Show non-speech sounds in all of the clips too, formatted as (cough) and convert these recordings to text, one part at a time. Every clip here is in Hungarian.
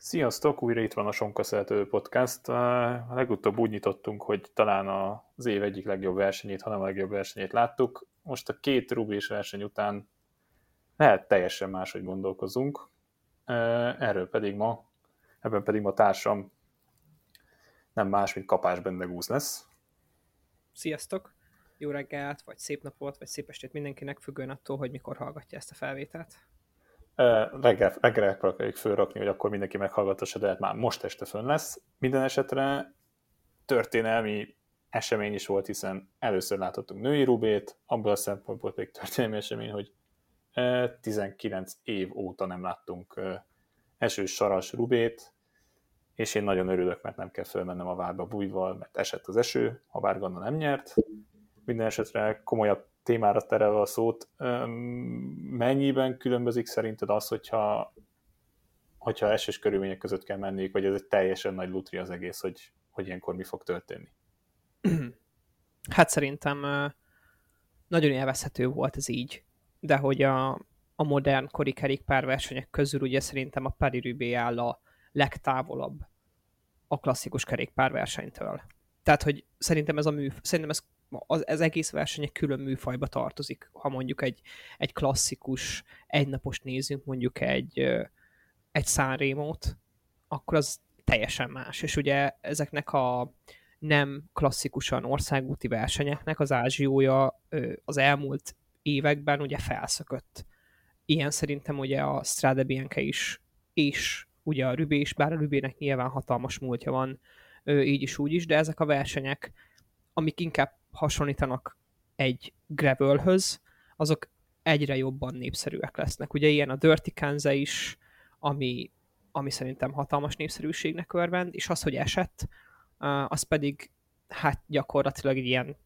Sziasztok, újra itt van a Sonkaszeltő Podcast. A legutóbb úgy nyitottunk, hogy talán az év egyik legjobb versenyét, hanem a legjobb versenyét láttuk. Most a két rubés verseny után lehet teljesen máshogy gondolkozunk. Erről pedig ma, ebben pedig ma társam nem más, mint Kapás Bendegúz lesz. Sziasztok! Jó reggelt, vagy szép napot, vagy szép estét mindenkinek, függően attól, hogy mikor hallgatja ezt a felvételt reggel, reggel akarjuk fölrakni, hogy akkor mindenki meghallgatassa, de hát már most este fönn lesz. Minden esetre történelmi esemény is volt, hiszen először láthattunk női rubét, abból a szempontból pedig történelmi esemény, hogy 19 év óta nem láttunk esős saras rubét, és én nagyon örülök, mert nem kell fölmennem a várba bújval, mert esett az eső, ha bár Ganna nem nyert. Minden esetre komolyabb témára terelve a szót, mennyiben különbözik szerinted az, hogyha, hogyha esős körülmények között kell menniük, vagy ez egy teljesen nagy lutri az egész, hogy, hogy ilyenkor mi fog történni? (clears throat) Hát szerintem nagyon élvezhető volt ez így, de hogy a, a modern kori kerékpárversenyek közül ugye szerintem a Paris Rubé áll a legtávolabb a klasszikus kerékpárversenytől. Tehát, hogy szerintem ez a mű, szerintem ez az, ez egész verseny egy külön műfajba tartozik. Ha mondjuk egy, egy klasszikus egynapos nézünk, mondjuk egy, egy Sanremo-t, akkor az teljesen más. És ugye ezeknek a nem klasszikusan országúti versenyeknek az ázsiója az elmúlt években ugye felszökött. Ilyen szerintem ugye a Strade Bianca is, és ugye a Rübé is, bár a Rübének nyilván hatalmas múltja van, így is úgy is, de ezek a versenyek, amik inkább hasonlítanak egy gravelhöz, azok egyre jobban népszerűek lesznek. Ugye ilyen a Dirty Kanza is, ami, ami szerintem hatalmas népszerűségnek örvend, és az, hogy esett, az pedig hát gyakorlatilag ilyen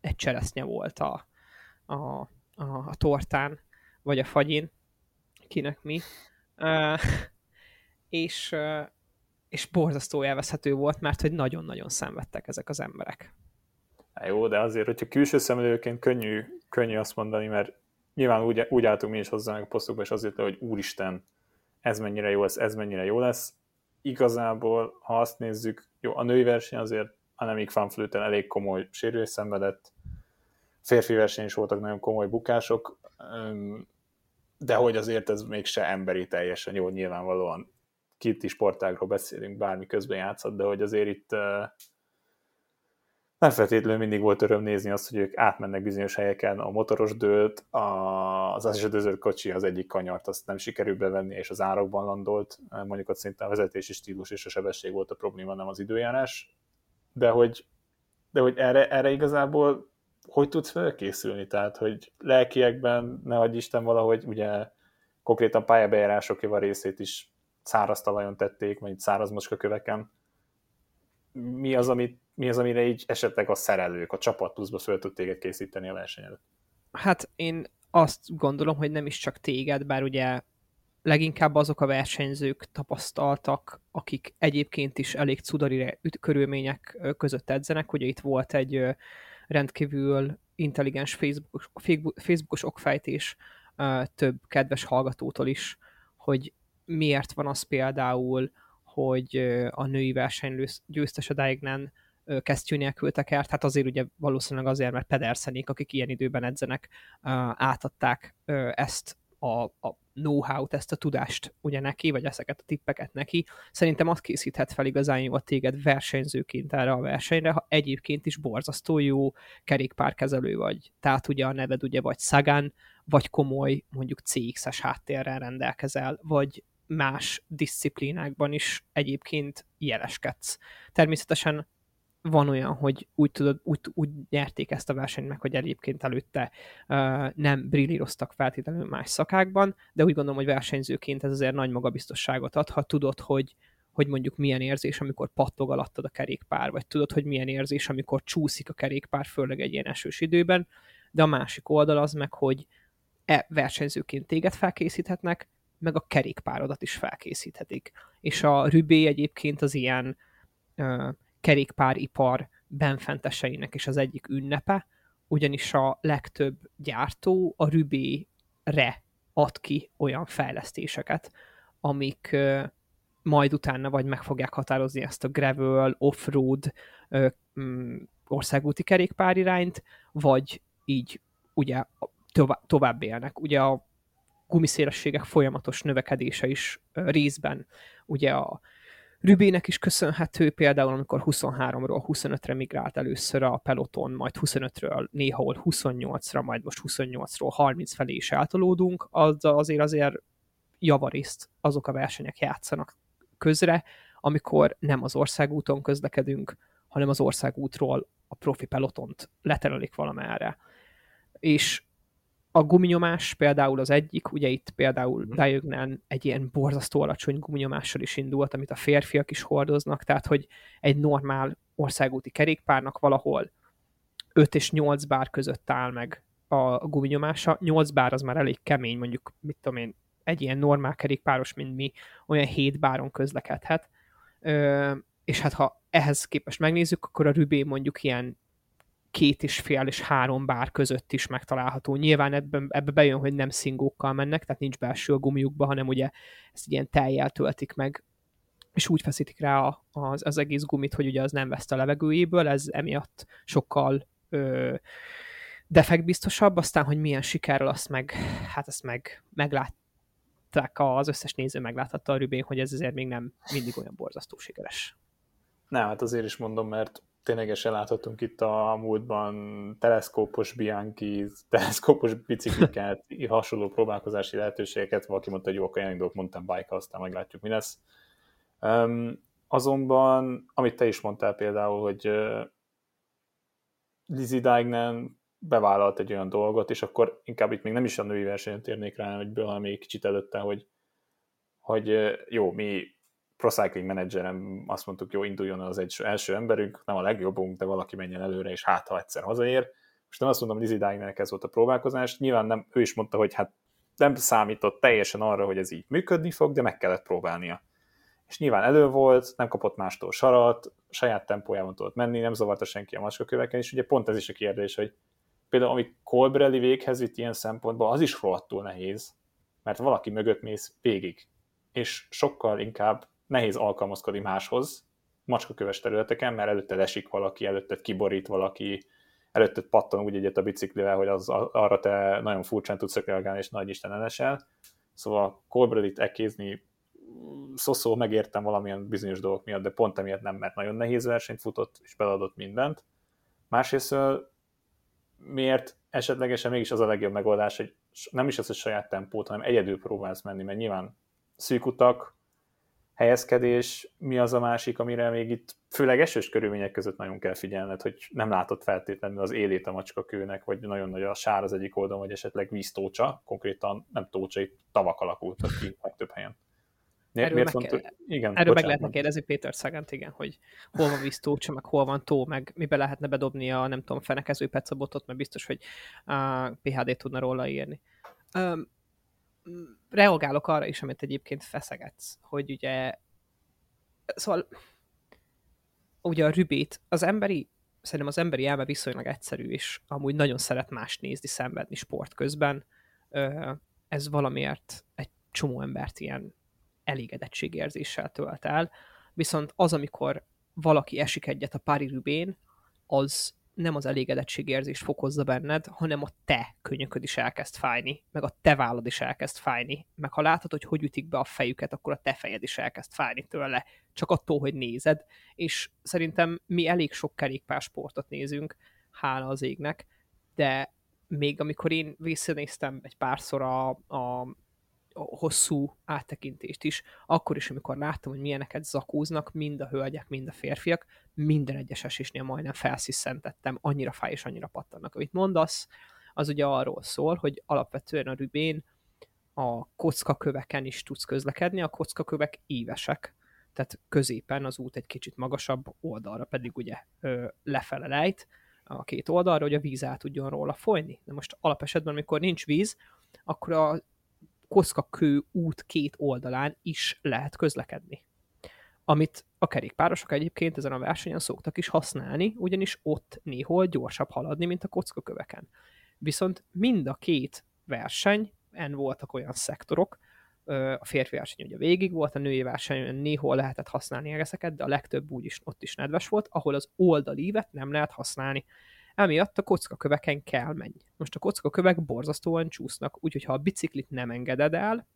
egy cseresznye volt a, a, a, a tortán, vagy a fagyin, kinek mi. És, és borzasztó élvezhető volt, mert hogy nagyon-nagyon szenvedtek ezek az emberek. Hát jó, de azért, hogyha külső szemlélőként könnyű, könnyű azt mondani, mert nyilván úgy, úgy álltunk mi is hozzá a posztokba, és azért, hogy úristen, ez mennyire jó lesz, ez mennyire jó lesz. Igazából, ha azt nézzük, jó, a női verseny azért Annemiek van Flöten elég komoly sérülés szenvedett, férfi verseny is voltak nagyon komoly bukások, de hogy azért ez mégse emberi teljesen jó, nyilvánvalóan két sportágról beszélünk, bármi közben játszott, de hogy azért itt nem feltétlenül mindig volt öröm nézni azt, hogy ők átmennek bizonyos helyeken, a motoros dőlt, az esedőzött kocsi az egyik kanyart, azt nem sikerült bevenni, és az árokban landolt, mondjuk ott szinte a vezetési stílus és a sebesség volt a probléma, nem az időjárás, de hogy, de hogy erre, erre igazából hogy tudsz felkészülni? Tehát, hogy lelkiekben, ne hagyj Isten valahogy, ugye konkrétan pályabejárások a részét is száraz talajon tették, vagy száraz mocska köveken. Mi az, amit mi az, amire így esetleg a szerelők, a csapat pluszba föl tud téged készíteni a verseny? Hát én azt gondolom, hogy nem is csak téged, bár ugye leginkább azok a versenyzők tapasztaltak, akik egyébként is elég cudari körülmények között edzenek. Ugye itt volt egy rendkívül intelligens Facebook, Facebookos okfejtés több kedves hallgatótól is, hogy miért van az például, hogy a női versenylő győztes a Daignan kesztyű nélkül tekert, hát azért ugye valószínűleg azért, mert Pedersenék, akik ilyen időben edzenek, átadták ezt a, a know-how-t, ezt a tudást ugye neki, vagy ezeket a tippeket neki. Szerintem azt készíthet fel igazán jó a téged versenyzőként erre a versenyre, ha egyébként is borzasztó jó kerékpárkezelő vagy. Tehát ugye a neved ugye vagy Sagan, vagy komoly mondjuk CX-es háttérrel rendelkezel, vagy más disziplinákban is egyébként jeleskedsz. Természetesen van olyan, hogy úgy, tudod, úgy, úgy nyerték ezt a versenyt meg, hogy egyébként előtte uh, nem brillíroztak feltétlenül más szakákban, de úgy gondolom, hogy versenyzőként ez azért nagy magabiztosságot ad, ha tudod, hogy, hogy mondjuk milyen érzés, amikor pattog alattad a kerékpár, vagy tudod, hogy milyen érzés, amikor csúszik a kerékpár, főleg egy ilyen esős időben, de a másik oldal az meg, hogy e versenyzőként téged felkészíthetnek, meg a kerékpárodat is felkészíthetik. És a Rübé egyébként az ilyen uh, kerékpáripar benfenteseinek is az egyik ünnepe, ugyanis a legtöbb gyártó a Rübé-re ad ki olyan fejlesztéseket, amik majd utána vagy meg fogják határozni ezt a gravel, off-road mm, országúti kerékpárirányt, vagy így ugye tovább élnek. Ugye a gumiszélességek folyamatos növekedése is részben ugye a Rübének is köszönhető, például amikor 23-ról 25-re migrált először a peloton, majd 25-ről néha 28-ra, majd most 28-ról 30 felé is eltolódunk, az azért azért javarészt azok a versenyek játszanak közre, amikor nem az országúton közlekedünk, hanem az országútról a profi pelotont leterelik valamerre. És a guminyomás például az egyik, ugye itt például mm. Diognen egy ilyen borzasztó alacsony guminyomással is indult, amit a férfiak is hordoznak, tehát hogy egy normál országúti kerékpárnak valahol 5 és 8 bár között áll meg a guminyomása. 8 bár az már elég kemény, mondjuk, mit tudom én, egy ilyen normál kerékpáros, mint mi, olyan 7 báron közlekedhet. Ö, és hát ha ehhez képest megnézzük, akkor a Rübé mondjuk ilyen két és fél és három bár között is megtalálható. Nyilván ebben, ebbe bejön, hogy nem szingókkal mennek, tehát nincs belső a gumiukba, hanem ugye ezt ilyen teljel töltik meg, és úgy feszítik rá az, az egész gumit, hogy ugye az nem veszt a levegőjéből, ez emiatt sokkal ö, defektbiztosabb, aztán, hogy milyen sikerrel azt meg, hát ezt meg meglátták, az összes néző megláthatta a Rübén, hogy ez azért még nem mindig olyan borzasztó sikeres. Nem, hát azért is mondom, mert ténylegesen láthatunk itt a múltban teleszkópos Bianchi, (laughs) teleszkópos bicikliket, hasonló próbálkozási lehetőségeket, valaki mondta, hogy jók a dolgok, mondtam bike aztán meglátjuk, mi lesz. Um, azonban, amit te is mondtál például, hogy uh, Lizzie Deignan bevállalt egy olyan dolgot, és akkor inkább itt még nem is a női versenyen térnék rá, hogy hanem még kicsit előtte, hogy, hogy uh, jó, mi Pro Cycling Managerem azt mondtuk, jó, induljon az egy első emberünk, nem a legjobbunk, de valaki menjen előre, és hát, ha egyszer hazaér. Most nem azt mondom, hogy Dynernek ez volt a próbálkozás, nyilván nem, ő is mondta, hogy hát nem számított teljesen arra, hogy ez így működni fog, de meg kellett próbálnia. És nyilván elő volt, nem kapott mástól sarat, saját tempójában tudott menni, nem zavarta senki a macskaköveken, és ugye pont ez is a kérdés, hogy például ami Colbrelli véghez vitt ilyen szempontból, az is rohadtul nehéz, mert valaki mögött mész végig, és sokkal inkább nehéz alkalmazkodni máshoz, macskaköves területeken, mert előtte esik valaki, előtte kiborít valaki, előtte pattan úgy egyet a biciklivel, hogy az, arra te nagyon furcsán tudsz reagálni, és nagy Isten elesel. Szóval Colbredit ekézni szoszó megértem valamilyen bizonyos dolgok miatt, de pont emiatt nem, mert nagyon nehéz versenyt futott, és beladott mindent. Másrészt miért esetlegesen mégis az a legjobb megoldás, hogy nem is az, hogy saját tempót, hanem egyedül próbálsz menni, mert nyilván szűk utak, helyezkedés, mi az a másik, amire még itt főleg esős körülmények között nagyon kell figyelned, hogy nem látod feltétlenül az élét a macskakőnek, vagy nagyon nagy a sár az egyik oldalon, vagy esetleg víztócsa, konkrétan nem tócsa, itt tavak alakultak ki több helyen. Miért, erről miért meg, kell, igen, erről meg lehetne kérdezni Péter Szagant, igen, hogy hol van víztócsa, meg hol van tó, meg mibe lehetne bedobni a, nem tudom, fenekező pecabotot, mert biztos, hogy a PHD tudna róla írni. Um, reagálok arra is, amit egyébként feszegetsz, hogy ugye szóval ugye a rübét, az emberi szerintem az emberi elme viszonylag egyszerű, és amúgy nagyon szeret más nézni, szenvedni sport közben. Ez valamiért egy csomó embert ilyen elégedettségérzéssel tölt el. Viszont az, amikor valaki esik egyet a pári rübén, az nem az elégedettségérzés fokozza benned, hanem a te könyököd is elkezd fájni, meg a te vállad is elkezd fájni, meg ha látod, hogy hogy ütik be a fejüket, akkor a te fejed is elkezd fájni tőle, csak attól, hogy nézed, és szerintem mi elég sok kerékpársportot nézünk, hála az égnek, de még amikor én visszanéztem egy párszor a, a hosszú áttekintést is, akkor is, amikor láttam, hogy milyeneket zakóznak, mind a hölgyek, mind a férfiak, minden egyes esésnél majdnem felsziszentettem, annyira fáj és annyira pattannak. Amit mondasz, az ugye arról szól, hogy alapvetően a rübén a kockaköveken is tudsz közlekedni, a kockakövek évesek, tehát középen az út egy kicsit magasabb, oldalra pedig ugye lefele lejt, a két oldalra, hogy a víz át tudjon róla folyni. De most alapesetben, amikor nincs víz, akkor a kockakő út két oldalán is lehet közlekedni. Amit a kerékpárosok egyébként ezen a versenyen szoktak is használni, ugyanis ott néhol gyorsabb haladni, mint a kockaköveken. Viszont mind a két verseny, en voltak olyan szektorok, a férfi verseny ugye végig volt, a női versenyen néhol lehetett használni egeszeket, de a legtöbb úgyis ott is nedves volt, ahol az oldalívet nem lehet használni. Emiatt a kockaköveken kell menni. Most a kockakövek borzasztóan csúsznak, úgyhogy ha a biciklit nem engeded el,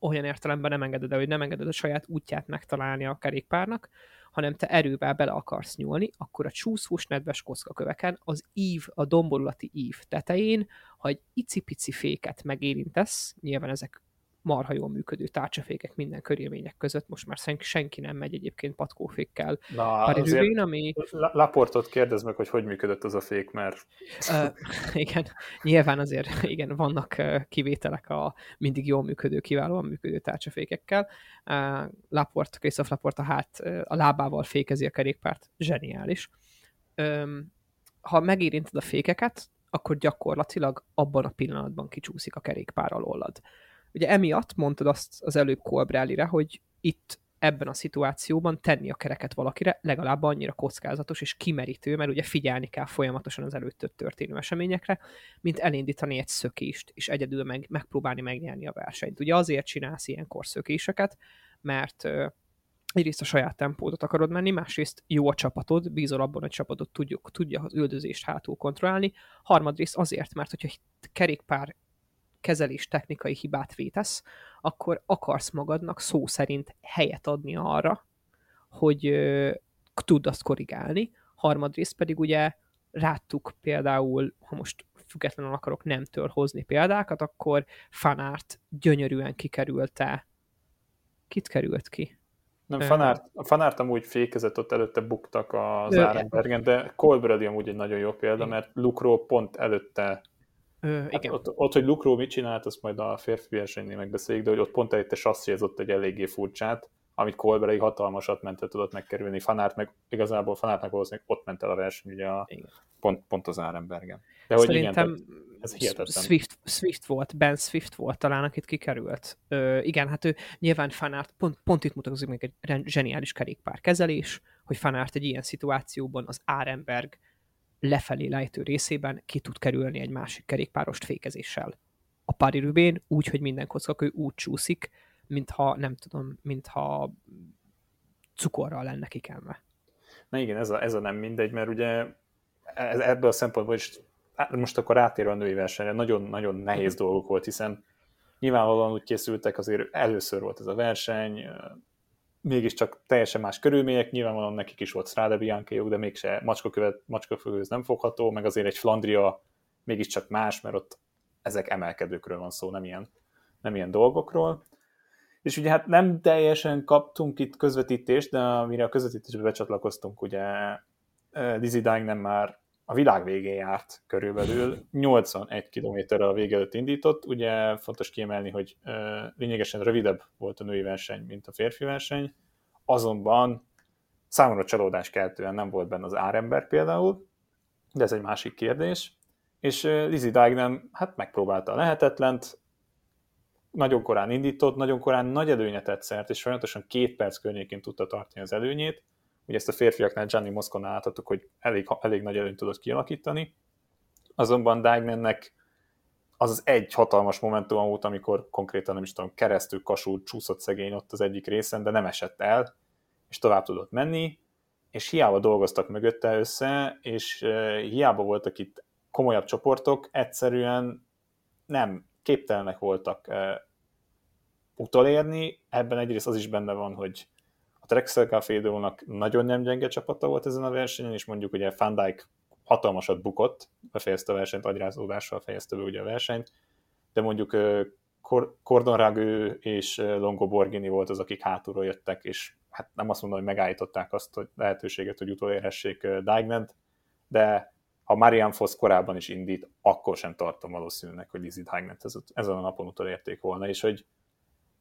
olyan értelemben nem engeded el, hogy nem engeded a saját útját megtalálni a kerékpárnak, hanem te erővel bele akarsz nyúlni, akkor a csúszós nedves kockaköveken az ív, a domborulati ív tetején, ha egy icipici féket megérintesz, nyilván ezek marha jól működő tárcsafékek minden körülmények között. Most már senki nem megy egyébként patkófékkel Na, Parirővén, ami... Laportot kérdez meg, hogy hogy működött az a fék, mert... Uh, igen, nyilván azért igen, vannak kivételek a mindig jól működő, kiválóan működő tárcsafékekkel. Uh, Laport, Christoph Laport a hát a lábával fékezi a kerékpárt. Zseniális. Um, ha megérinted a fékeket, akkor gyakorlatilag abban a pillanatban kicsúszik a kerékpár alólad. Ugye emiatt mondtad azt az előbb Colbrellire, hogy itt ebben a szituációban tenni a kereket valakire legalább annyira kockázatos és kimerítő, mert ugye figyelni kell folyamatosan az előtt történő eseményekre, mint elindítani egy szökést, és egyedül meg, megpróbálni megnyerni a versenyt. Ugye azért csinálsz ilyenkor szökéseket, mert egyrészt a saját tempódot akarod menni, másrészt jó a csapatod, bízol abban, hogy a csapatod tudjuk, tudja az üldözést hátul kontrollálni, harmadrészt azért, mert hogyha kerékpár kezelés technikai hibát vétesz, akkor akarsz magadnak szó szerint helyet adni arra, hogy ö, tudd azt korrigálni. Harmadrészt pedig ugye ráttuk például, ha most függetlenül akarok nemtől hozni példákat, akkor Fanárt gyönyörűen kikerülte. Kit került ki? Nem, Fanárt, a Fanárt amúgy fékezett, ott előtte buktak az Árenbergen, de Colbrady amúgy egy nagyon jó példa, mert Lukro pont előtte Ö, hát igen. Ott, ott, hogy Lukró mit csinált, azt majd a férfi versenynél megbeszéljük, de hogy ott pont egy sasszézott egy eléggé furcsát, amit Colbert egy hatalmasat mente tudott megkerülni. Fanárt meg igazából Fanártnak valószínűleg ott ment el a verseny, ugye a, pont, pont az Árenbergen. De hogy Szerintem igen, ez hihetetlen. Swift, Swift volt, Ben Swift volt talán, akit kikerült. Ö, igen, hát ő nyilván Fanárt, pont, pont itt mutatkozik meg egy zseniális kerékpárkezelés, hogy Fanárt egy ilyen szituációban az Árenberg lefelé lejtő részében ki tud kerülni egy másik kerékpárost fékezéssel. A Pári Rubén úgy, hogy minden kockakő úgy csúszik, mintha, nem tudom, mintha cukorral lenne kikenve. Na igen, ez a, ez a nem mindegy, mert ugye ez, ebből a szempontból is hát most akkor rátérve a női versenyre, nagyon-nagyon nehéz dolgok volt, hiszen nyilvánvalóan úgy készültek, azért először volt ez a verseny, mégiscsak teljesen más körülmények, nyilvánvalóan nekik is volt Strade bianca de mégse macskakövet, macskafőhöz nem fogható, meg azért egy Flandria mégiscsak más, mert ott ezek emelkedőkről van szó, nem ilyen, nem ilyen dolgokról. És ugye hát nem teljesen kaptunk itt közvetítést, de amire a közvetítésbe becsatlakoztunk, ugye Lizzie Dying nem már a világ végén járt körülbelül, 81 kilométerrel a vége előtt indított, ugye fontos kiemelni, hogy lényegesen rövidebb volt a női verseny, mint a férfi verseny, azonban számomra csalódás keltően nem volt benne az árember például, de ez egy másik kérdés, és Lizzie Deignan hát megpróbálta a lehetetlent, nagyon korán indított, nagyon korán nagy előnye tett szert, és folyamatosan két perc környékén tudta tartani az előnyét, Ugye ezt a férfiaknál Gianni Mosconál láthattuk, hogy elég, elég nagy előnyt tudott kialakítani, azonban Dijkmannek az az egy hatalmas momentum volt, amikor konkrétan nem is tudom, keresztül kasul csúszott szegény ott az egyik részen, de nem esett el, és tovább tudott menni, és hiába dolgoztak mögötte össze, és hiába voltak itt komolyabb csoportok, egyszerűen nem képtelenek voltak utolérni. Ebben egyrészt az is benne van, hogy Drexel Cafédónak nagyon nem gyenge csapata volt ezen a versenyen, és mondjuk ugye Van Dijk hatalmasat bukott, befejezte a versenyt, agyrázódással fejezte be ugye a versenyt, de mondjuk Cordon Ragő és Longo Borghini volt az, akik hátulról jöttek, és hát nem azt mondom, hogy megállították azt hogy lehetőséget, hogy utolérhessék Dijkment, de ha Marian Foss korábban is indít, akkor sem tartom valószínűleg, hogy Lizzie Dijkment ezen a napon utolérték volna, és hogy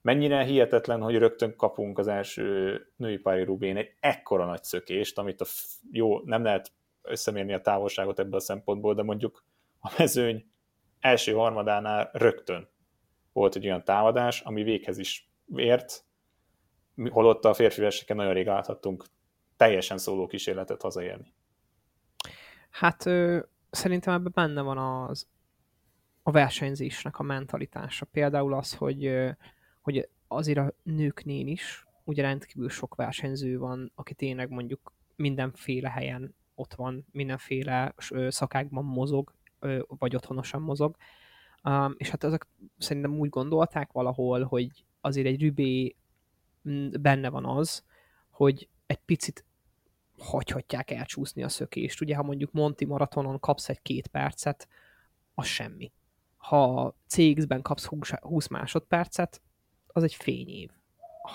mennyire hihetetlen, hogy rögtön kapunk az első női pári Rubén egy ekkora nagy szökést, amit a jó, nem lehet összemérni a távolságot ebből a szempontból, de mondjuk a mezőny első harmadánál rögtön volt egy olyan támadás, ami véghez is ért, holott a férfi verseken nagyon rég láthattunk teljesen szóló kísérletet hazaérni. Hát ö, szerintem ebben benne van az, a versenyzésnek a mentalitása. Például az, hogy hogy azért a nőknél is ugye rendkívül sok versenyző van, aki tényleg mondjuk mindenféle helyen ott van, mindenféle szakákban mozog, vagy otthonosan mozog. És hát azok szerintem úgy gondolták valahol, hogy azért egy rübé benne van az, hogy egy picit hagyhatják elcsúszni a szökést. Ugye, ha mondjuk Monti maratonon kapsz egy két percet, az semmi. Ha CX-ben kapsz 20 másodpercet, az egy fényév.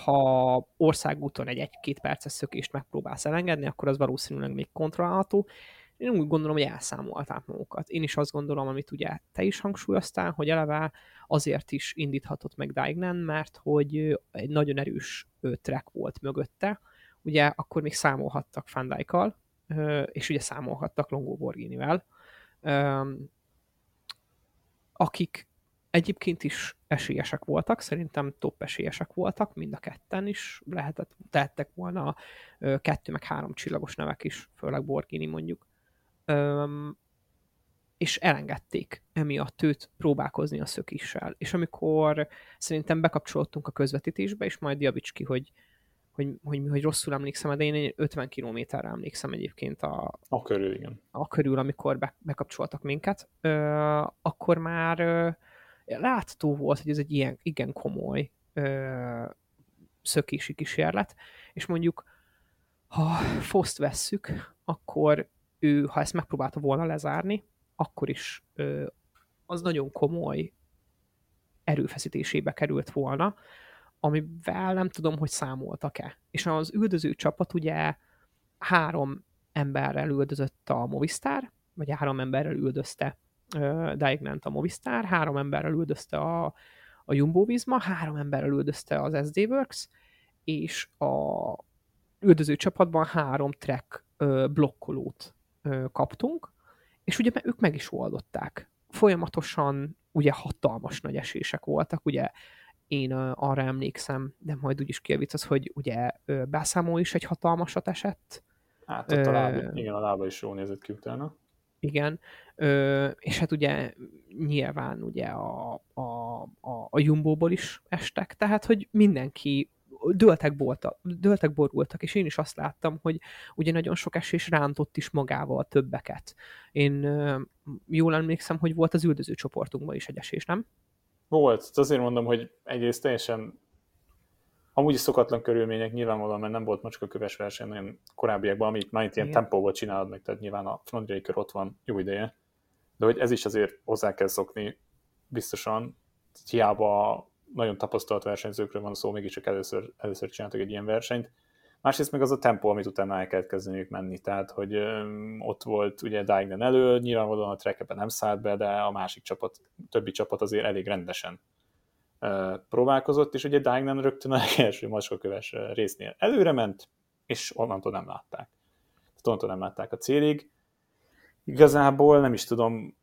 Ha országúton egy egy-két perces szökést megpróbálsz elengedni, akkor az valószínűleg még kontrollálható. Én úgy gondolom, hogy elszámolták magukat. Én is azt gondolom, amit ugye te is hangsúlyoztál, hogy eleve azért is indíthatott meg Daignan, mert hogy egy nagyon erős track volt mögötte, ugye akkor még számolhattak Fandajkal, és ugye számolhattak Longo Borghinivel, akik egyébként is esélyesek voltak, szerintem top esélyesek voltak, mind a ketten is lehetett, tehettek volna kettő meg három csillagos nevek is, főleg Borgini mondjuk. és elengedték emiatt őt próbálkozni a szökissel. És amikor szerintem bekapcsolódtunk a közvetítésbe, és majd javíts ki, hogy hogy, hogy, hogy rosszul emlékszem, de én 50 kilométerre emlékszem egyébként a, a körül, igen. A körül, amikor be, bekapcsoltak minket, ö, akkor már ö, látható volt, hogy ez egy ilyen igen komoly ö, szökési kísérlet, és mondjuk ha Foszt vesszük, akkor ő, ha ezt megpróbálta volna lezárni, akkor is ö, az nagyon komoly erőfeszítésébe került volna, amivel nem tudom, hogy számoltak-e. És az üldöző csapat ugye három emberrel üldözött a Movistar, vagy három emberrel üldözte Diagnant a Movistar, három emberrel üldözte a, a Jumbo Visma, három emberrel üldözte az SD Works, és a üldöző csapatban három track blokkolót kaptunk, és ugye ők meg is oldották. Folyamatosan ugye hatalmas nagy esések voltak, ugye én arra emlékszem, de majd úgyis kijavítasz, hogy ugye beszámol is egy hatalmasat esett. Hát ott a lába, igen, a lába is jól nézett ki utána. Igen, ö, és hát ugye nyilván ugye a, a, a, a Jumbo-ból is estek, tehát hogy mindenki döltek, bolta, döltek borultak, és én is azt láttam, hogy ugye nagyon sok esés rántott is magával többeket. Én jól emlékszem, hogy volt az üldöző csoportunkban is egy esés, nem? Volt, azért mondom, hogy egyrészt teljesen amúgy is szokatlan körülmények nyilvánvalóan, mert nem volt macska köves verseny nagyon korábbiakban, amit már itt ilyen tempóval csinálod meg, tehát nyilván a frontjai kör ott van jó ideje, de hogy ez is azért hozzá kell szokni biztosan, hiába nagyon tapasztalt versenyzőkről van szó, mégiscsak először, először csináltak egy ilyen versenyt, Másrészt meg az a tempó, amit utána el kellett kezdeniük menni, tehát hogy öm, ott volt ugye Daignan elő, nyilvánvalóan a track nem szállt be, de a másik csapat, többi csapat azért elég rendesen próbálkozott, és ugye Daignan rögtön a első macskaköves résznél előre ment, és onnantól nem látták. Tehát onnantól nem látták a célig. Igazából nem is tudom,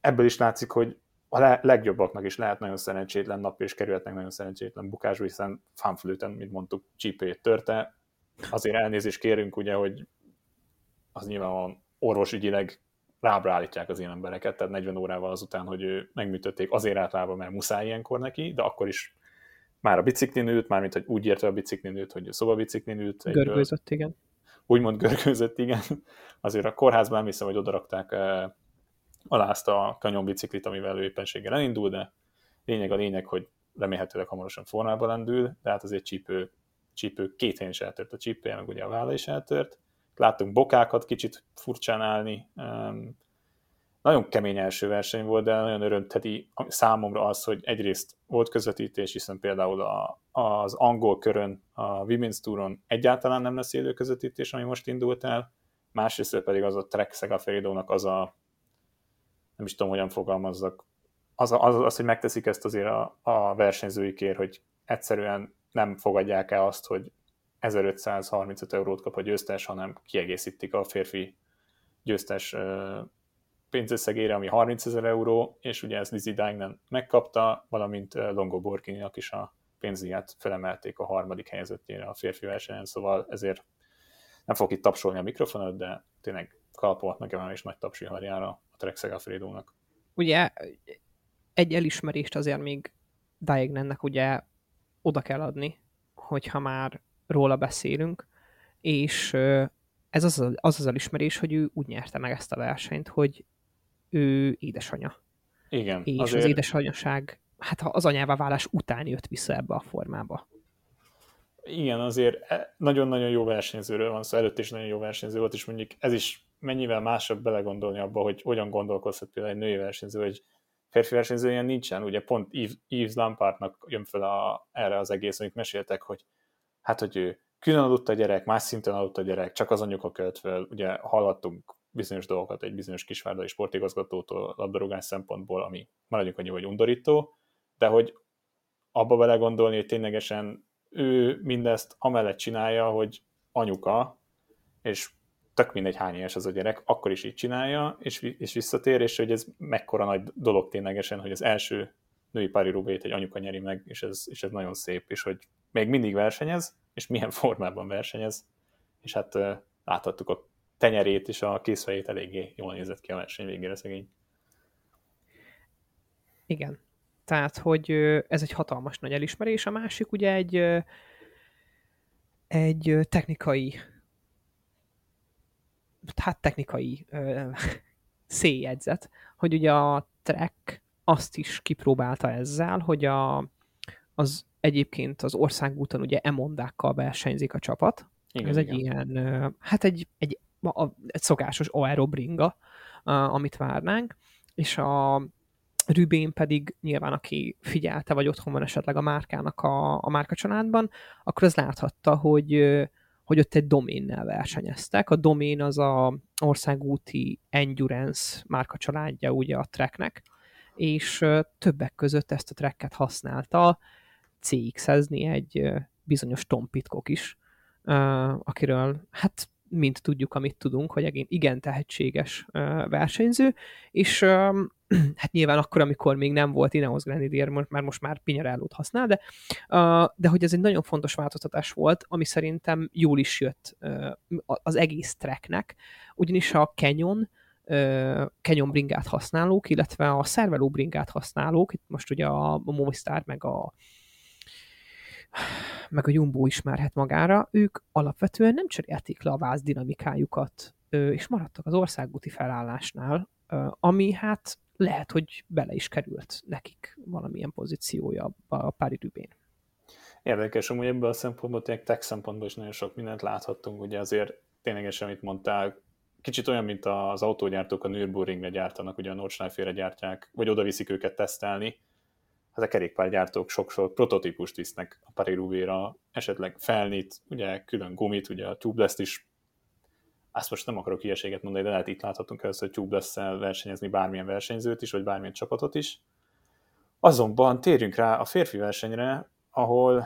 ebből is látszik, hogy a legjobbaknak is lehet nagyon szerencsétlen nap, és kerülhetnek nagyon szerencsétlen bukásba, hiszen fanflőten, mint mondtuk, csípőjét törte, azért elnézést kérünk, ugye, hogy az nyilván orvosügyileg rábra állítják az ilyen embereket, tehát 40 órával azután, hogy ő megműtötték, azért állt mert muszáj ilyenkor neki, de akkor is már a biciklin ült, mármint, hogy úgy érte a biciklin ült, hogy a szobabiciklin ült. Görgőzött, igen. Úgymond görgőzött, igen. Azért a kórházban nem hiszem, hogy odarakták alá azt a kanyonbiciklit, amivel ő éppenséggel elindul, de lényeg a lényeg, hogy remélhetőleg hamarosan formába lendül, de hát azért csípő csípő, két helyen is eltört a csípője, meg ugye a válla is eltört. Láttunk bokákat kicsit furcsán állni. Nagyon kemény első verseny volt, de nagyon örömteti számomra az, hogy egyrészt volt közvetítés, hiszen például a, az angol körön, a Women's Touron egyáltalán nem lesz élő közvetítés, ami most indult el, másrészt pedig az a Trek Segafredo-nak az a, nem is tudom, hogyan fogalmazzak, az, az, az, hogy megteszik ezt azért a, a versenyzőikért, hogy egyszerűen nem fogadják el azt, hogy 1535 eurót kap a győztes, hanem kiegészítik a férfi győztes pénzösszegére, ami 30 ezer euró, és ugye ez Lizzie Dignan megkapta, valamint Longo Borghini-nak is a pénzdíját felemelték a harmadik helyezettjére a férfi versenyen, szóval ezért nem fog itt tapsolni a mikrofonot, de tényleg kalpolt megemelés nagy tapsiharjára a Trek Segafredo-nak. Ugye egy elismerést azért még Diagnannek ugye oda kell adni, hogyha már róla beszélünk, és ez az az, az az elismerés, hogy ő úgy nyerte meg ezt a versenyt, hogy ő édesanyja. Igen. És azért... az édesanyaság, hát az anyává válás után jött vissza ebbe a formába. Igen, azért e, nagyon-nagyon jó versenyzőről van szó, szóval előtt is nagyon jó versenyző volt, és mondjuk ez is mennyivel másabb belegondolni abba, hogy hogyan gondolkozhat például egy női versenyző, hogy férfi versenyző ilyen nincsen, ugye pont Yves Lampardnak jön fel a, erre az egész, amit meséltek, hogy hát, hogy ő külön adott a gyerek, más szinten adott a gyerek, csak az anyuka költ fel, ugye hallottunk bizonyos dolgokat egy bizonyos kisvárdai sportigazgatótól labdarúgás szempontból, ami maradjunk annyi, hogy undorító, de hogy abba bele gondolni, hogy ténylegesen ő mindezt amellett csinálja, hogy anyuka, és tök mindegy hány éves az a gyerek, akkor is így csinálja, és, és visszatér, és hogy ez mekkora nagy dolog ténylegesen, hogy az első női pári rubét egy anyuka nyeri meg, és ez, és ez nagyon szép, és hogy még mindig versenyez, és milyen (laughs) formában versenyez, és hát láthattuk a tenyerét és a készfejét eléggé jól nézett ki a verseny végére szegény. Igen. Tehát, hogy ez egy hatalmas nagy elismerés, a másik ugye egy, egy technikai hát technikai (laughs) széjegyzet, hogy ugye a Trek azt is kipróbálta ezzel, hogy a, az egyébként az országúton ugye emondákkal versenyzik a csapat. Igen, Ez igen. egy ilyen, hát egy, egy, egy szokásos aerobringa, amit várnánk, és a Rübén pedig nyilván, aki figyelte, vagy otthon van esetleg a márkának a, a márkacsaládban, akkor az láthatta, hogy, hogy ott egy doménnel versenyeztek. A domén az a országúti Endurance márkacsaládja ugye a treknek, és többek között ezt a trekket használta CX-ezni egy bizonyos Tom Pitcock is, akiről hát mint tudjuk, amit tudunk, hogy igen tehetséges versenyző, és (clears throat) hát nyilván akkor, amikor még nem volt Ineos Grenadier, mert most már Pinyarellót használ, de, de hogy ez egy nagyon fontos változtatás volt, ami szerintem jól is jött az egész tracknek, ugyanis a Canyon, Canyon bringát használók, illetve a Cervelo bringát használók, itt most ugye a Movistar meg a meg a Jumbo ismerhet magára, ők alapvetően nem cserélték le a váz dinamikájukat, és maradtak az országúti felállásnál, ami hát lehet, hogy bele is került nekik valamilyen pozíciója a Pári Rübén. Érdekes, amúgy ebből a szempontból, tényleg tech szempontból is nagyon sok mindent láthattunk, ugye azért ténylegesen, amit mondtál, kicsit olyan, mint az autógyártók a Nürburgringre gyártanak, ugye a Nordschleife-re gyártják, vagy oda viszik őket tesztelni, hát a kerékpárgyártók sokszor prototípust visznek a Paris esetleg felnit, ugye külön gumit, ugye a tubeless is, azt most nem akarok hülyeséget mondani, de lehet itt láthatunk először, tubeless versenyezni bármilyen versenyzőt is, vagy bármilyen csapatot is. Azonban térjünk rá a férfi versenyre, ahol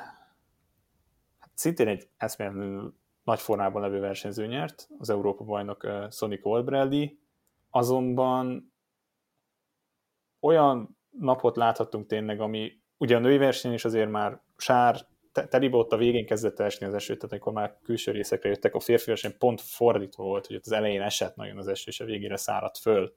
hát szintén egy eszméletlenül nagy formában levő versenyző nyert, az Európa bajnok uh, Sonic Olbrelli, azonban olyan napot láthattunk tényleg, ami ugye a női verseny is azért már sár, telibe ott a végén kezdett esni az eső, tehát amikor már külső részekre jöttek, a férfi verseny pont fordítva volt, hogy ott az elején esett nagyon az eső, és a végére száradt föl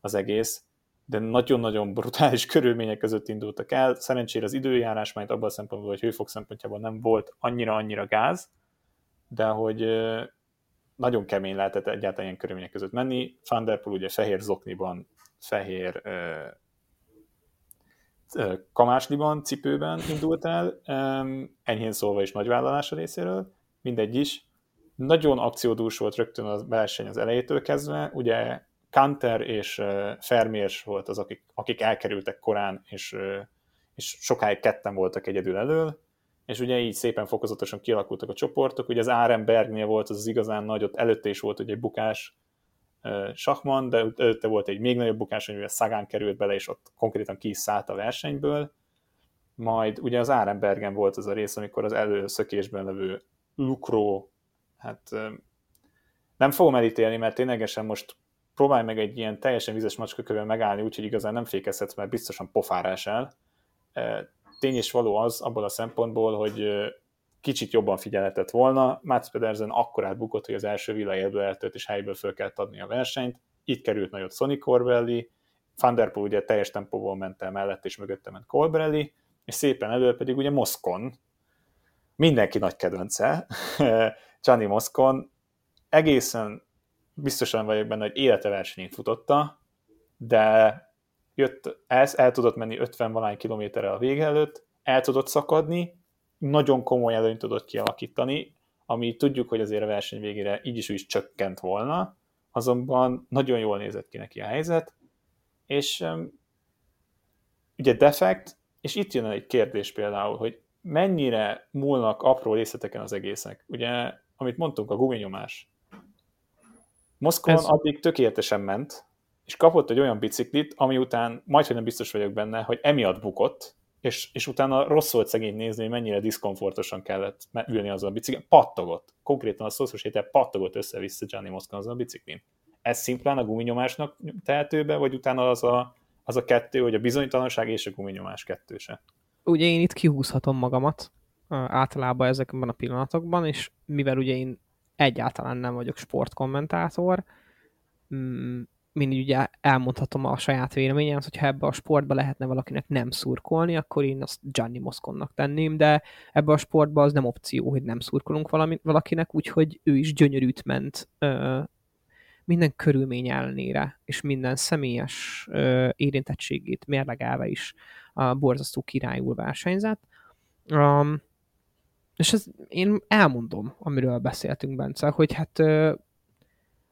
az egész, de nagyon-nagyon brutális (laughs) körülmények között indultak el. Szerencsére az időjárás majd abban a szempontból, hogy hőfok szempontjából nem volt annyira-annyira gáz, de hogy nagyon kemény lehetett egyáltalán ilyen körülmények között menni. Van der Poel ugye fehér zokniban, fehér kamásliban, cipőben indult el, enyhén szólva is nagyvállalása részéről, mindegy is. Nagyon akciódús volt rögtön a verseny az elejétől kezdve, ugye Kanter és Fermérs volt az, akik, akik elkerültek korán, és, és sokáig ketten voltak egyedül elől, és ugye így szépen fokozatosan kialakultak a csoportok, ugye az Árenbergnél volt az, az igazán nagy, ott előtte is volt ugye egy bukás, Sakman, de előtte volt egy még nagyobb bukás, amivel Szagán került bele, és ott konkrétan ki is a versenyből. Majd ugye az Árenbergen volt az a rész, amikor az előszökésben levő Lukro, hát nem fogom elítélni, mert ténylegesen most próbálj meg egy ilyen teljesen vizes macskakövön megállni, úgyhogy igazán nem fékezhetsz, mert biztosan pofárás el. Tény és való az abból a szempontból, hogy kicsit jobban figyelhetett volna. Mats Pedersen akkor átbukott, hogy az első villájéből eltölt, és helyből föl kellett adni a versenyt. Itt került nagyot Sonny Corbelli, Van Der Poel ugye teljes tempóval ment el mellett, és mögötte ment Colbrelli, és szépen elő pedig ugye Moszkon, mindenki nagy kedvence, (laughs) Gianni Moszkon, egészen biztosan vagyok benne, hogy élete versenyét futotta, de jött, el, el tudott menni 50 valány kilométerrel a vége előtt, el tudott szakadni, nagyon komoly előnyt tudott kialakítani, ami tudjuk, hogy azért a verseny végére így is, is csökkent volna, azonban nagyon jól nézett ki neki a helyzet, és um, ugye defekt, és itt jön egy kérdés például, hogy mennyire múlnak apró részleteken az egészek. Ugye, amit mondtunk, a guminyomás. Moszkván Ez... addig tökéletesen ment, és kapott egy olyan biciklit, ami után majdhogy nem biztos vagyok benne, hogy emiatt bukott, és, és utána rossz volt szegény nézni, hogy mennyire diszkomfortosan kellett ülni azon a biciklin. Pattogott. Konkrétan a szószos héten pattogott össze-vissza Gianni Moszkva azon a biciklin. Ez szimplán a guminyomásnak tehető be, vagy utána az a, az a kettő, hogy a bizonytalanság és a guminyomás kettőse? Ugye én itt kihúzhatom magamat általában ezekben a pillanatokban, és mivel ugye én egyáltalán nem vagyok sportkommentátor, mm, mindig ugye elmondhatom a saját véleményem, hogyha ebbe a sportba lehetne valakinek nem szurkolni, akkor én azt Gianni Mosconnak tenném, de ebbe a sportba az nem opció, hogy nem szurkolunk valami, valakinek, úgyhogy ő is gyönyörűt ment ö, minden körülmény ellenére, és minden személyes ö, érintettségét mérlegelve is a borzasztó királyul versenyzett. Um, és ez, én elmondom, amiről beszéltünk, Bence, hogy hát ö,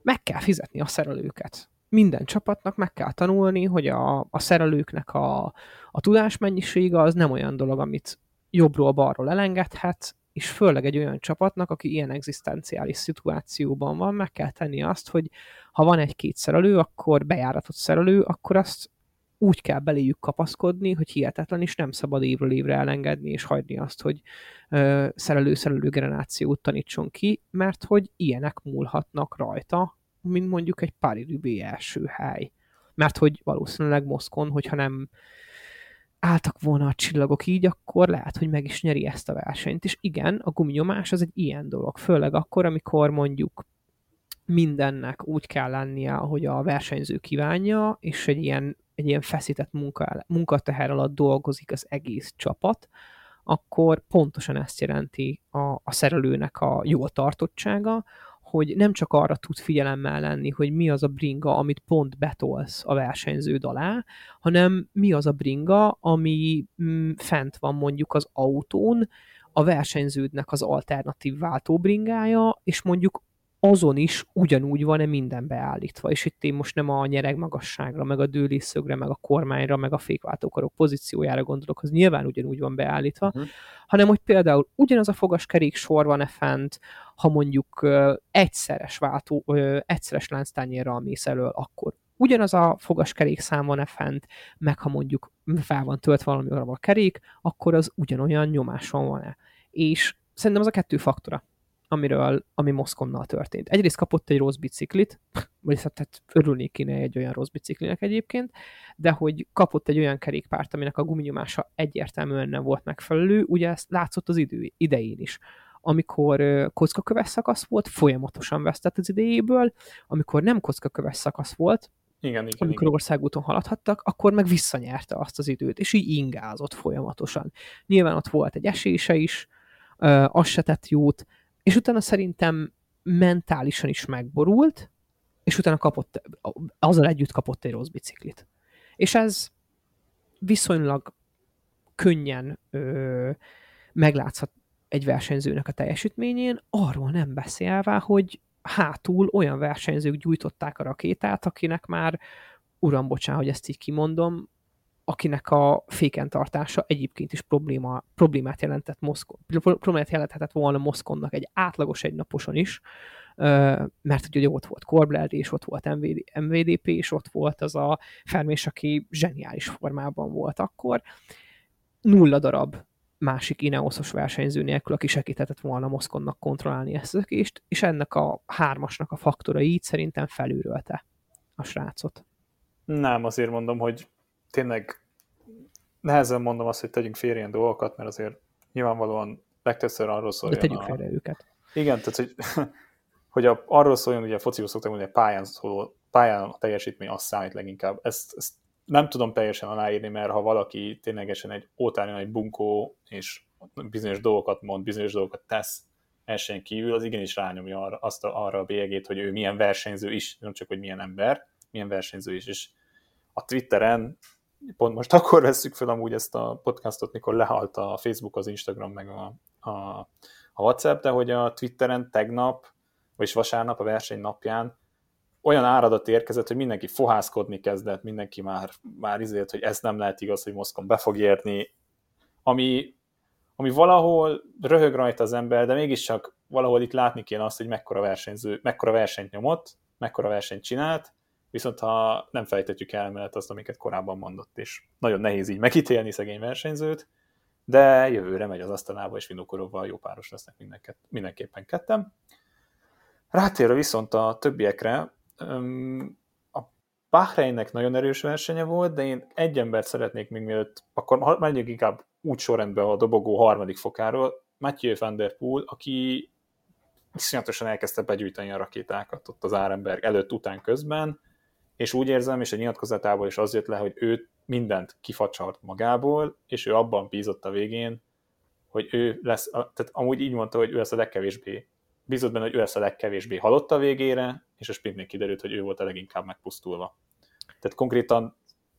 meg kell fizetni a szerelőket minden csapatnak meg kell tanulni, hogy a, a szerelőknek a, a tudásmennyisége az nem olyan dolog, amit jobbról-balról elengedhet, és főleg egy olyan csapatnak, aki ilyen egzisztenciális szituációban van, meg kell tenni azt, hogy ha van egy-két szerelő, akkor bejáratott szerelő, akkor azt úgy kell beléjük kapaszkodni, hogy hihetetlen, és nem szabad évről évre elengedni, és hagyni azt, hogy szerelő-szerelő generációt tanítson ki, mert hogy ilyenek múlhatnak rajta, mint mondjuk egy Pári Rübé első hely. Mert hogy valószínűleg Moszkon, hogyha nem álltak volna a csillagok így, akkor lehet, hogy meg is nyeri ezt a versenyt. És igen, a guminyomás az egy ilyen dolog, főleg akkor, amikor mondjuk mindennek úgy kell lennie, ahogy a versenyző kívánja, és egy ilyen, egy ilyen feszített munka, munkateher alatt dolgozik az egész csapat, akkor pontosan ezt jelenti a, a szerelőnek a jó tartottsága, hogy nem csak arra tud figyelemmel lenni, hogy mi az a bringa, amit pont betolsz a versenyződ alá, hanem mi az a bringa, ami mm, fent van mondjuk az autón, a versenyződnek az alternatív váltóbringája, és mondjuk azon is ugyanúgy van-e minden beállítva, és itt én most nem a nyereg magasságra, meg a dőlészögre, meg a kormányra, meg a fékváltókarok pozíciójára gondolok, az nyilván ugyanúgy van beállítva, uh-huh. hanem hogy például ugyanaz a fogaskerék sor van-e fent, ha mondjuk uh, egyszeres váltó, uh, egyszeres lánctányérral mész elől, akkor ugyanaz a fogaskerék szám van-e fent, meg ha mondjuk fel van töltve valami a kerék, akkor az ugyanolyan nyomáson van-e. És szerintem az a kettő faktora amiről, ami Moszkonnal történt. Egyrészt kapott egy rossz biciklit, vagy hát, tehát örülnék kéne egy olyan rossz biciklinek egyébként, de hogy kapott egy olyan kerékpárt, aminek a guminyomása egyértelműen nem volt megfelelő, ugye ezt látszott az idő, idején is. Amikor kockaköves szakasz volt, folyamatosan vesztett az idejéből, amikor nem kockaköves szakasz volt, igen, igen, amikor igen. országúton haladhattak, akkor meg visszanyerte azt az időt, és így ingázott folyamatosan. Nyilván ott volt egy esése is, az se tett jót, és utána szerintem mentálisan is megborult, és utána kapott, azzal együtt kapott egy rossz biciklit. És ez viszonylag könnyen ö, meglátszhat egy versenyzőnek a teljesítményén, arról nem beszélve, hogy hátul olyan versenyzők gyújtották a rakétát, akinek már, uram, bocsán, hogy ezt így kimondom, akinek a féken tartása egyébként is probléma, problémát jelentett Moszkó, problémát jelenthetett volna Moszkonnak egy átlagos egynaposon is, mert ugye ott volt Corbler, és ott volt MVD, MVDP, és ott volt az a Fermés, aki zseniális formában volt akkor. Nulla darab másik Ineoszos versenyző nélkül, aki segíthetett volna Moszkonnak kontrollálni ezt a kést, és ennek a hármasnak a faktora így szerintem felülrölte a srácot. Nem, azért mondom, hogy tényleg nehezen mondom azt, hogy tegyünk félre ilyen dolgokat, mert azért nyilvánvalóan legtöbbször arról szóljon. De tegyük a... félre őket. Igen, tehát hogy, (laughs) hogy a, arról szóljon, ugye a fociról szoktam mondani, hogy pályán, szóló, pályán a teljesítmény azt számít leginkább. Ezt, ezt nem tudom teljesen aláírni, mert ha valaki ténylegesen egy ótárjon egy bunkó, és bizonyos dolgokat mond, bizonyos dolgokat tesz versenyen kívül, az igenis rányomja arra, azt a, arra a bélyegét, hogy ő milyen versenyző is, nem csak, hogy milyen ember, milyen versenyző is, és a Twitteren pont most akkor veszük fel amúgy ezt a podcastot, mikor lehalt a Facebook, az Instagram, meg a, a, a WhatsApp, de hogy a Twitteren tegnap, vagyis vasárnap a verseny napján olyan áradat érkezett, hogy mindenki fohászkodni kezdett, mindenki már, már izért, hogy ez nem lehet igaz, hogy Moszkon be fog érni, ami, ami valahol röhög rajta az ember, de mégiscsak valahol itt látni kéne azt, hogy mekkora, versenyző, mekkora versenyt nyomott, mekkora versenyt csinált, viszont ha nem fejtetjük el mellett azt, amiket korábban mondott, és nagyon nehéz így megítélni szegény versenyzőt, de jövőre megy az asztalába, és Vinokorovval jó páros lesznek mindenket, mindenképpen kettem. Rátérve viszont a többiekre, a Bahreinnek nagyon erős versenye volt, de én egy embert szeretnék még mielőtt, akkor menjünk inkább úgy sorrendben a dobogó harmadik fokáról, Mathieu van der Poel, aki iszonyatosan elkezdte begyűjteni a rakétákat ott az Árenberg előtt, után, közben, és úgy érzem, és a nyilatkozatából is az jött le, hogy ő mindent kifacsart magából, és ő abban bízott a végén, hogy ő lesz, tehát amúgy így mondta, hogy ő lesz a legkevésbé, bízott benne, hogy ő lesz a legkevésbé halott a végére, és a sprintnél kiderült, hogy ő volt a leginkább megpusztulva. Tehát konkrétan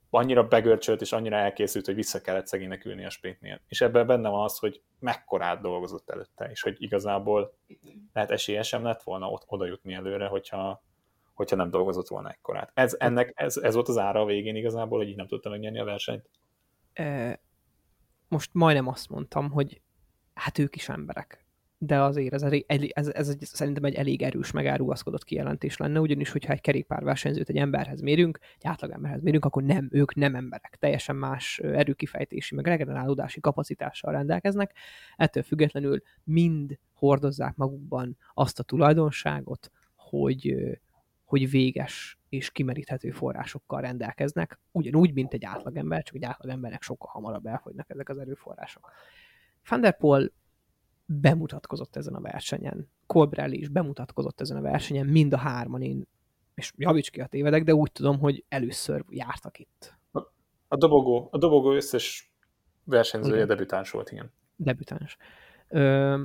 annyira begörcsölt és annyira elkészült, hogy vissza kellett szegénynek ülni a sprintnél. És ebben benne van az, hogy mekkorát dolgozott előtte, és hogy igazából lehet esélye sem lett volna ott oda jutni előre, hogyha, hogyha nem dolgozott volna ekkorát. Ez, ennek, ez, ez volt az ára a végén igazából, hogy így nem tudta megnyerni a versenyt? Most majdnem azt mondtam, hogy hát ők is emberek de azért ez, elég, ez, ez, ez szerintem egy elég erős megárugaszkodott kijelentés lenne, ugyanis, hogyha egy kerékpárversenyzőt egy emberhez mérünk, egy átlagemberhez mérünk, akkor nem, ők nem emberek, teljesen más erőkifejtési, meg regenerálódási kapacitással rendelkeznek, ettől függetlenül mind hordozzák magukban azt a tulajdonságot, hogy, hogy véges és kimeríthető forrásokkal rendelkeznek, ugyanúgy, mint egy átlagember, csak egy átlagembernek sokkal hamarabb elfogynak ezek az erőforrások. Van der Poel bemutatkozott ezen a versenyen. Colbrelli is bemutatkozott ezen a versenyen, mind a hárman én, és javíts ki a tévedek, de úgy tudom, hogy először jártak itt. A, a dobogó, a dobogó összes versenyzője igen. debütáns volt, igen. Debütáns. Ö,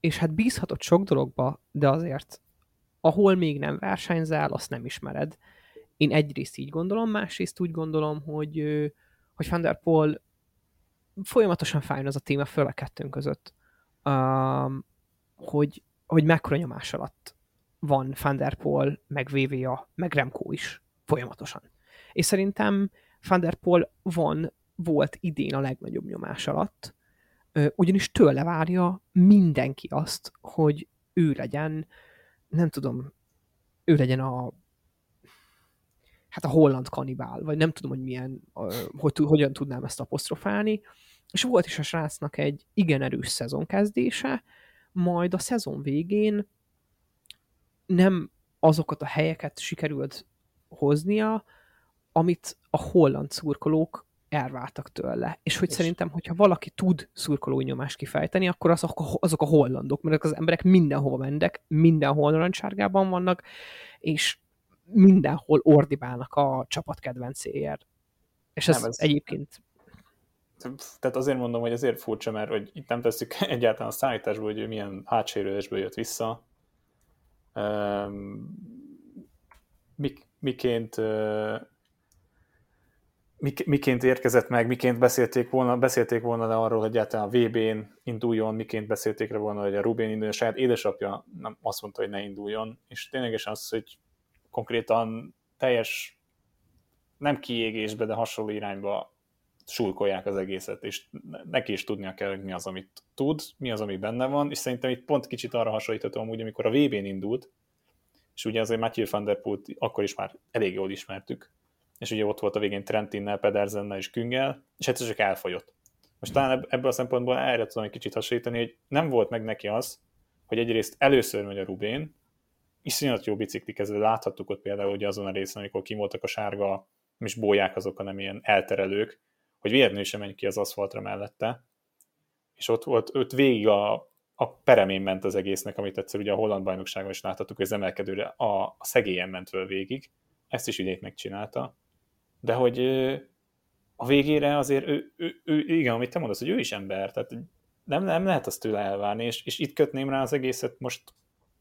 és hát bízhatott sok dologba, de azért ahol még nem versenyzel, azt nem ismered. Én egyrészt így gondolom, másrészt úgy gondolom, hogy, hogy Van folyamatosan fájn az a téma, főleg kettőnk között um, hogy, hogy mekkora nyomás alatt van Van der Poel, meg VVA, meg Remco is folyamatosan. És szerintem Van van, volt idén a legnagyobb nyomás alatt, ugyanis tőle várja mindenki azt, hogy ő legyen, nem tudom, ő legyen a hát a holland kanibál, vagy nem tudom, hogy milyen, hogy, hogyan tudnám ezt apostrofálni, és volt is a srácnak egy igen erős szezonkezdése, majd a szezon végén nem azokat a helyeket sikerült hoznia, amit a holland szurkolók elváltak tőle. És hogy és szerintem, hogyha valaki tud szurkolói nyomást kifejteni, akkor azok a, azok a hollandok, mert az emberek mindenhova mennek, mindenhol narancsárgában vannak, és mindenhol ordibálnak a csapat kedvencéért. És ez, nem, ez egyébként tehát azért mondom, hogy azért furcsa, mert hogy itt nem tesszük (laughs) egyáltalán a szállításból, hogy ő milyen hátsérülésből jött vissza. Mik, miként mik, miként érkezett meg, miként beszélték volna, beszélték volna le arról, hogy egyáltalán a VB-n induljon, miként beszélték le volna, hogy a Rubén induljon, saját édesapja nem azt mondta, hogy ne induljon, és ténylegesen az, hogy konkrétan teljes nem kiégésbe, de hasonló irányba sulkolják az egészet, és neki is tudnia kell, hogy mi az, amit tud, mi az, ami benne van, és szerintem itt pont kicsit arra hasonlítható amúgy, amikor a VB-n indult, és ugye azért Matthew van der Poel akkor is már elég jól ismertük, és ugye ott volt a végén Trentinnel, Pedersennel és Küngel, és egyszer csak elfogyott. Most talán ebből a szempontból erre tudom egy kicsit hasonlítani, hogy nem volt meg neki az, hogy egyrészt először megy a Rubén, iszonyat jó bicikli kezdve, láthattuk ott például ugye azon a részen, amikor kimoltak a sárga, és bóják azok, hanem ilyen elterelők, hogy véletlenül sem menj ki az aszfaltra mellette, és ott volt, ott végig a, a peremén ment az egésznek, amit egyszer ugye a holland bajnokságon is láthattuk, hogy az emelkedőre a, a szegélyen ment végig, ezt is idét megcsinálta, de hogy a végére azért ő, ő, ő, igen, amit te mondasz, hogy ő is ember, tehát nem, nem lehet azt tőle elvárni, és, és itt kötném rá az egészet most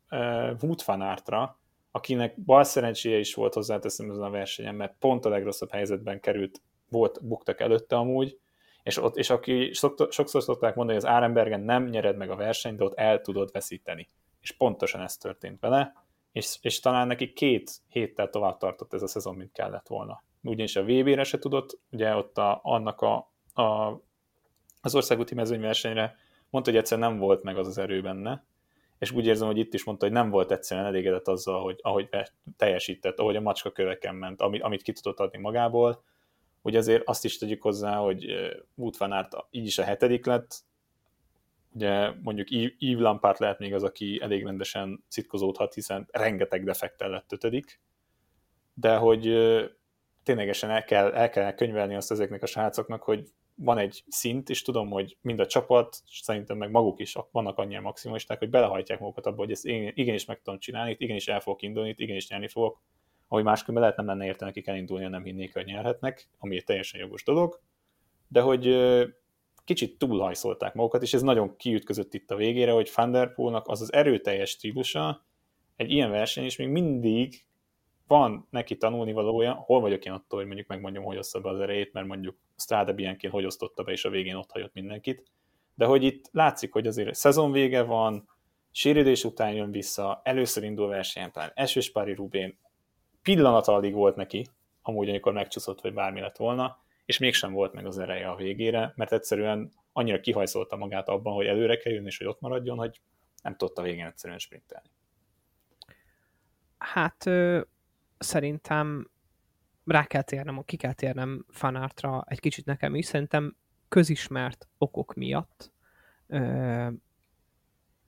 uh, Wood fanártra, akinek bal szerencséje is volt hozzáteszem ezen a versenyen, mert pont a legrosszabb helyzetben került, volt, buktak előtte amúgy, és, ott, és aki sokszor szokták mondani, hogy az Árenbergen nem nyered meg a versenyt, de ott el tudod veszíteni. És pontosan ez történt vele, és, és talán neki két héttel tovább tartott ez a szezon, mint kellett volna. Ugyanis a VB-re se tudott, ugye ott a, annak a, a, az országúti mezőnyversenyre mondta, hogy egyszer nem volt meg az az erő benne, és úgy érzem, hogy itt is mondta, hogy nem volt egyszerűen elégedett azzal, hogy ahogy teljesített, ahogy a macska köveken ment, amit, amit ki tudott adni magából, hogy azért azt is tegyük hozzá, hogy Wout van Aert így is a hetedik lett, ugye mondjuk Yves Lampard lehet még az, aki elég rendesen citkozódhat, hiszen rengeteg defektel lett ötödik, de hogy ténylegesen el kell, el kell könyvelni azt ezeknek a srácoknak, hogy van egy szint, és tudom, hogy mind a csapat, és szerintem meg maguk is vannak annyira maximumisták, hogy belehajtják magukat abba, hogy ezt én, igenis meg tudom csinálni, igenis el fogok indulni, igenis nyerni fogok, ahogy máskülönben lehet nem lenne érte nekik elindulni, nem hinnék, hogy nyerhetnek, ami egy teljesen jogos dolog, de hogy kicsit túlhajszolták magukat, és ez nagyon kiütközött itt a végére, hogy Van az az erőteljes stílusa, egy ilyen verseny is még mindig van neki tanulni valója, hol vagyok én attól, hogy mondjuk megmondjam, hogy oszta be az erejét, mert mondjuk Strade Bianchén hogy osztotta be, és a végén ott hagyott mindenkit. De hogy itt látszik, hogy azért szezon vége van, sérülés után jön vissza, először indul versenyen, talán esős pári Rubén, pillanat alig volt neki, amúgy, amikor megcsúszott, vagy bármi lett volna, és mégsem volt meg az ereje a végére, mert egyszerűen annyira kihajszolta magát abban, hogy előre kerüljön, és hogy ott maradjon, hogy nem tudta végén egyszerűen sprintelni. Hát szerintem rá kell térnem, ki kell térnem fanártra egy kicsit nekem is. Szerintem közismert okok miatt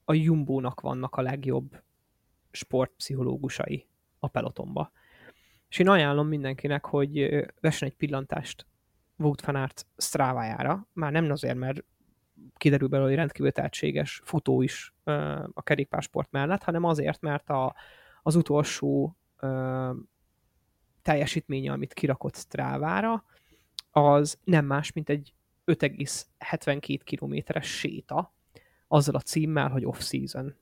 a Jumbónak vannak a legjobb sportpszichológusai a pelotomba. És én ajánlom mindenkinek, hogy vessen egy pillantást Wout van Aert Strávájára, már nem azért, mert kiderül belőle, hogy rendkívül tehetséges futó is a kerékpársport mellett, hanem azért, mert a, az utolsó teljesítménye, amit kirakott Strávára, az nem más, mint egy 5,72 kilométeres séta, azzal a címmel, hogy off-season.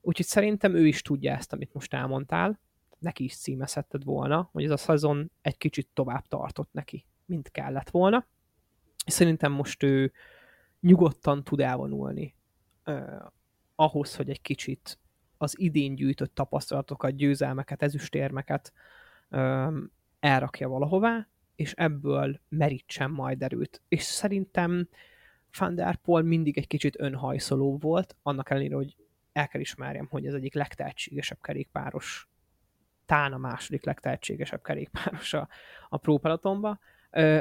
Úgyhogy szerintem ő is tudja ezt, amit most elmondtál, neki is címezhetted volna, hogy ez a szezon egy kicsit tovább tartott neki, mint kellett volna. Szerintem most ő nyugodtan tud elvonulni eh, ahhoz, hogy egy kicsit az idén gyűjtött tapasztalatokat, győzelmeket, ezüstérmeket elrakja valahová, és ebből merítsen majd erőt. És szerintem Van der Poel mindig egy kicsit önhajszoló volt, annak ellenére, hogy el kell ismerjem, hogy ez egyik legtehetségesebb kerékpáros, tán a második legtehetségesebb kerékpáros a, a Pro Pelotonba.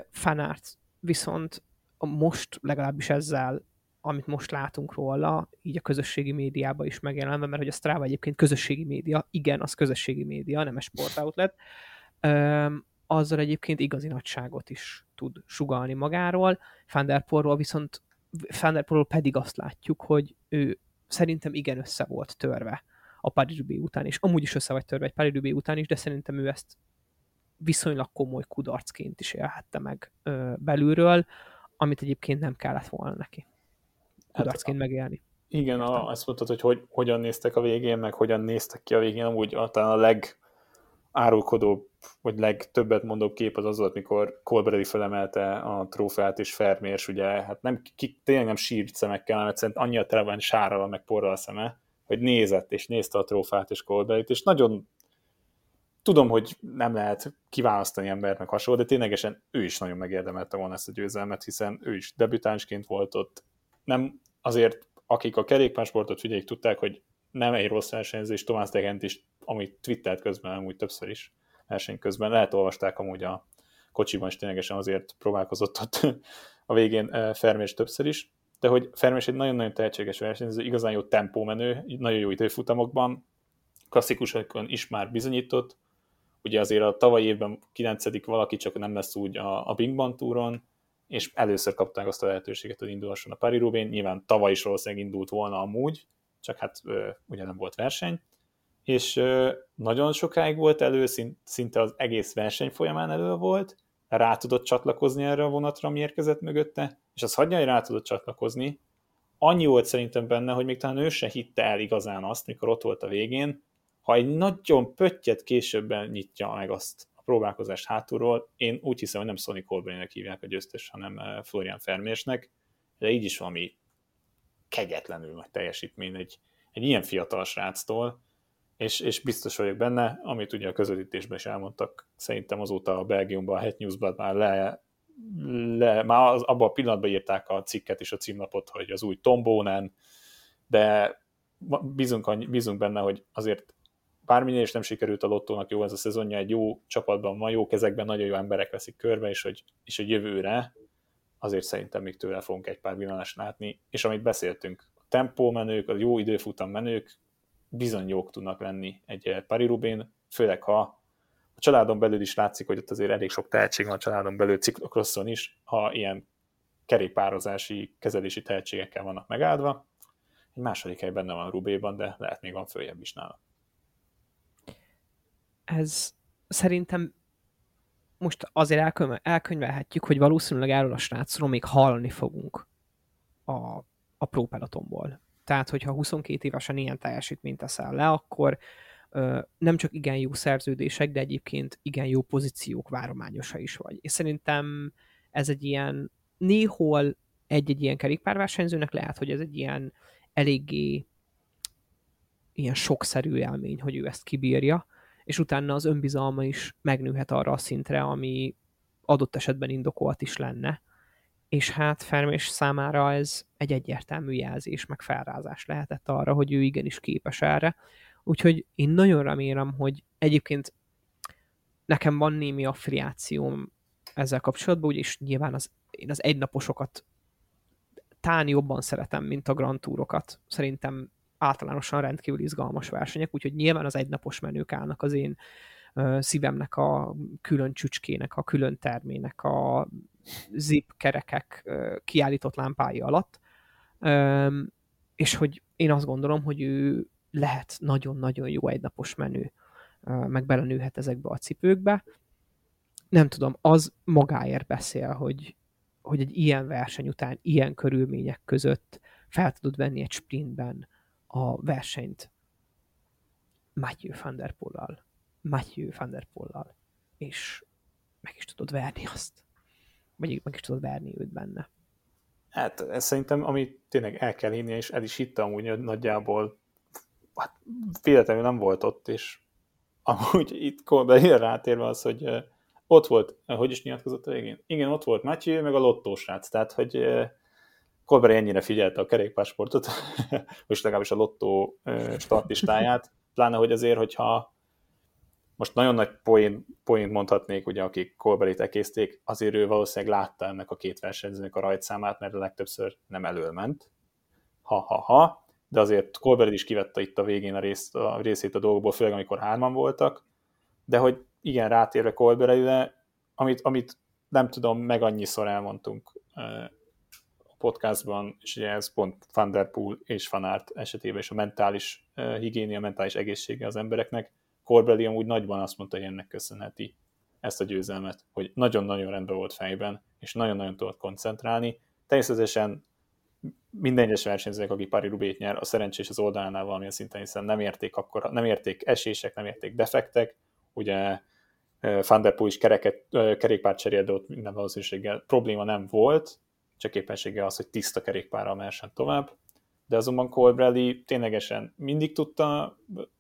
Fanart viszont most legalábbis ezzel, amit most látunk róla, így a közösségi médiában is megjelenve, mert hogy a Strava egyébként közösségi média, igen, az közösségi média, nem egy sportoutlet, azzal egyébként igazi nagyságot is tud sugalni magáról. Fanderporról viszont Fanderporról pedig azt látjuk, hogy ő szerintem igen össze volt törve a paris után is. Amúgy is össze vagy törve egy paris után is, de szerintem ő ezt viszonylag komoly kudarcként is élhette meg ö, belülről, amit egyébként nem kellett volna neki kudarcként hát, megélni. Igen, a, azt mondtad, hogy, hogy hogyan néztek a végén, meg hogyan néztek ki a végén, amúgy talán a leg árulkodóbb, vagy legtöbbet mondó kép az az volt, mikor Colbrelli felemelte a trófeát, és Fermérs ugye, hát nem, ki, tényleg nem sírt szemekkel, mert szerint annyira tele van sárral, meg porral a szeme, hogy nézett, és nézte a trófát és Colbrellit, és nagyon tudom, hogy nem lehet kiválasztani embert meg hasonló, de ténylegesen ő is nagyon megérdemelte volna ezt a győzelmet, hiszen ő is debütánsként volt ott. Nem azért, akik a kerékpársportot figyelik, tudták, hogy nem egy rossz versenyzés, Tomás Degent is, amit twittert közben, amúgy többször is verseny közben, lehet olvasták amúgy a kocsiban, és ténylegesen azért próbálkozott ott (laughs) a végén eh, Fermés többször is, de hogy Fermés egy nagyon-nagyon tehetséges versenyző, igazán jó tempómenő, nagyon jó időfutamokban, klasszikusokon is már bizonyított, ugye azért a tavalyi évben 9 valaki csak nem lesz úgy a, a Bing túron, és először kapták azt a lehetőséget, hogy indulhasson a Paris nyilván tavaly is valószínűleg indult volna amúgy, csak hát ugye nem volt verseny, és nagyon sokáig volt elő, szinte az egész verseny folyamán elő volt, rá tudott csatlakozni erre a vonatra, ami érkezett mögötte, és az hagyja, hogy rá tudott csatlakozni, annyi volt szerintem benne, hogy még talán ő se hitte el igazán azt, mikor ott volt a végén, ha egy nagyon pöttyet későbben nyitja meg azt próbálkozást hátulról, én úgy hiszem, hogy nem Sonny Colbrane-nek hívják a győztes, hanem eh, Florian Fermésnek, de így is valami kegyetlenül nagy teljesítmény egy, egy ilyen fiatal sráctól, és, és biztos vagyok benne, amit ugye a közvetítésben is elmondtak, szerintem azóta a Belgiumban, a Het Newsban már le, le már az, abban a pillanatban írták a cikket és a címlapot, hogy az új Tombónen, de bízunk, bízunk benne, hogy azért bármilyen is nem sikerült a Lottónak jó ez a szezonja, egy jó csapatban van, jó kezekben, nagyon jó emberek veszik körbe, és hogy, és hogy jövőre azért szerintem még tőle fogunk egy pár villanás látni, és amit beszéltünk, a tempó menők, a jó időfutam menők bizony jók tudnak lenni egy Paris Rubén, főleg ha a családon belül is látszik, hogy ott azért elég sok tehetség van a családon belül, ciklokrosszon is, ha ilyen kerékpározási, kezelési tehetségekkel vannak megáldva. Egy második hely benne van Rubéban, de lehet még van följebb is nála. Ez szerintem most azért elkönyvelhetjük, hogy valószínűleg erről a srácról még hallani fogunk a, a própelatomból. Tehát, hogyha 22 évesen ilyen teljesítményt teszel le, akkor ö, nem csak igen jó szerződések, de egyébként igen jó pozíciók várományosa is vagy. És szerintem ez egy ilyen, néhol egy-egy ilyen kerékpárversenyzőnek lehet, hogy ez egy ilyen eléggé ilyen sokszerű élmény, hogy ő ezt kibírja, és utána az önbizalma is megnőhet arra a szintre, ami adott esetben indokolt is lenne. És hát Fermés számára ez egy egyértelmű jelzés, meg felrázás lehetett arra, hogy ő igenis képes erre. Úgyhogy én nagyon remélem, hogy egyébként nekem van némi affiliációm ezzel kapcsolatban, úgyis nyilván az, én az egynaposokat tán jobban szeretem, mint a Grand Tourokat. Szerintem általánosan rendkívül izgalmas versenyek, úgyhogy nyilván az egynapos menők állnak az én szívemnek a külön csücskének, a külön termének, a zip kerekek kiállított lámpái alatt, és hogy én azt gondolom, hogy ő lehet nagyon-nagyon jó egynapos menő, meg belenőhet ezekbe a cipőkbe. Nem tudom, az magáért beszél, hogy, hogy egy ilyen verseny után, ilyen körülmények között fel tudod venni egy sprintben a versenyt Matthew van der Poel-lal, Matthew van der Poel-lal, és meg is tudod verni azt. Vagy meg is tudod verni őt benne. Hát ez szerintem, ami tényleg el kell hinni, és el is hittem amúgy, hogy nagyjából hát, véletlenül nem volt ott, és amúgy itt ilyen rátérve az, hogy ott volt, hogy is nyilatkozott a végén? Igen, ott volt Matthew, meg a lottósrác, tehát hogy Colbert ennyire figyelte a kerékpársportot, (laughs) most legalábbis a lottó startistáját, pláne, hogy azért, hogyha most nagyon nagy poén, poént mondhatnék, ugye, akik Colberit ekészték, azért ő valószínűleg látta ennek a két versenyzőnek a rajtszámát, mert a legtöbbször nem elölment. Ha-ha-ha, de azért Colbert is kivette itt a végén a, részt, a részét a dolgokból, főleg amikor hárman voltak, de hogy igen, rátérve Colbertre, amit, amit nem tudom, meg annyiszor elmondtunk podcastban, és ugye ez pont Van Der Poel és Van Aert esetében is a mentális higiénia, mentális egészsége az embereknek. Corbelli amúgy nagyban azt mondta, hogy ennek köszönheti ezt a győzelmet, hogy nagyon-nagyon rendben volt fejben, és nagyon-nagyon tudott koncentrálni. Természetesen minden egyes versenyzők, aki Pari Rubét nyer, a szerencsés az oldalánál valamilyen szinten, hiszen nem érték, akkor, nem érték esések, nem érték defektek, ugye Van is kereket, kerékpárt cserélt, de ott minden valószínűséggel probléma nem volt, csak éppenséggel az, hogy tiszta kerékpárral mehessen tovább, de azonban Colbrelli ténylegesen mindig tudta,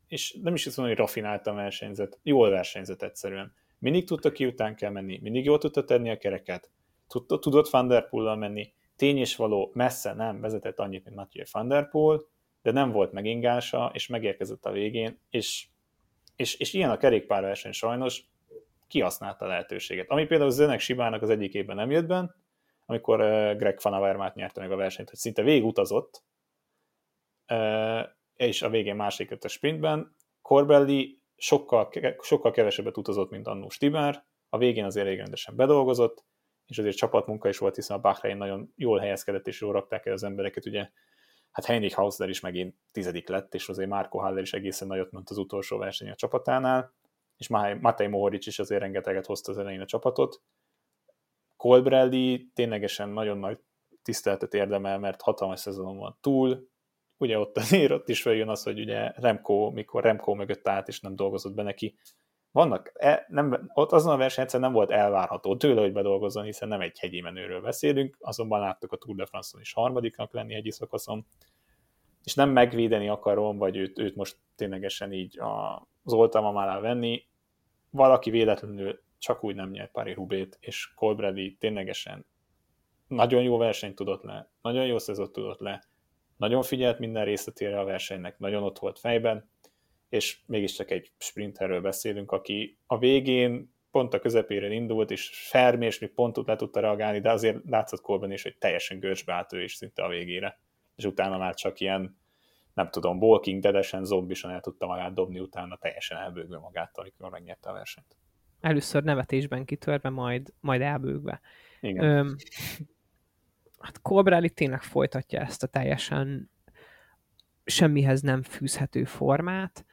és nem is hiszem, hogy rafinálta a versenyzet, jól versenyzett egyszerűen. Mindig tudta ki után kell menni, mindig jól tudta tenni a kereket, tudta, tudott Van Der Poel-lal menni, tény és való, messze nem vezetett annyit, mint Mathieu Van Der de nem volt megingása, és megérkezett a végén, és, és, és ilyen a kerékpárverseny sajnos kihasználta a lehetőséget. Ami például Zenek Sibának az egyik évben nem jött be, amikor Greg Van Avermaet nyerte meg a versenyt, hogy szinte végig utazott, és a végén másik a sprintben. Corbelli sokkal, sokkal kevesebbet utazott, mint annó Stibár, a végén azért elég rendesen bedolgozott, és azért csapatmunka is volt, hiszen a Bahrein nagyon jól helyezkedett, és jól rakták el az embereket, ugye hát Heinrich Hausler is megint tizedik lett, és azért Marco Haller is egészen nagyot ment az utolsó verseny a csapatánál, és Matej Mohoric is azért rengeteget hozta az elején a csapatot, Colbrelli ténylegesen nagyon nagy tiszteletet érdemel, mert hatalmas szezonon van túl, ugye ott (laughs) azért ott is feljön az, hogy ugye Remco, mikor Remco mögött állt, és nem dolgozott be neki. Vannak, e, nem, ott azon a versenyen nem volt elvárható tőle, hogy bedolgozzon, hiszen nem egy hegyi menőről beszélünk, azonban láttuk a Tour de France-on is harmadiknak lenni hegyi szakaszon, és nem megvédeni akarom, vagy őt, őt most ténylegesen így az oltalmam alá venni, valaki véletlenül csak úgy nem nyert Paris Rubét, és Colbrelli ténylegesen nagyon jó versenyt tudott le, nagyon jó szezont tudott le, nagyon figyelt minden részletére a versenynek, nagyon ott volt fejben, és mégiscsak egy sprinterről beszélünk, aki a végén pont a közepére indult, és Fermi, és még pont le tudta reagálni, de azért látszott Colben is, hogy teljesen görcsbe állt ő is szinte a végére. És utána már csak ilyen, nem tudom, Walking Dead-esen, zombisan el tudta magát dobni, utána teljesen elbőgve magát, amikor megnyerte a versenyt. Először nevetésben kitörve, majd, majd elbőgve. Igen. Öm, hát Colbrelli tényleg folytatja ezt a teljesen semmihez nem fűzhető formát,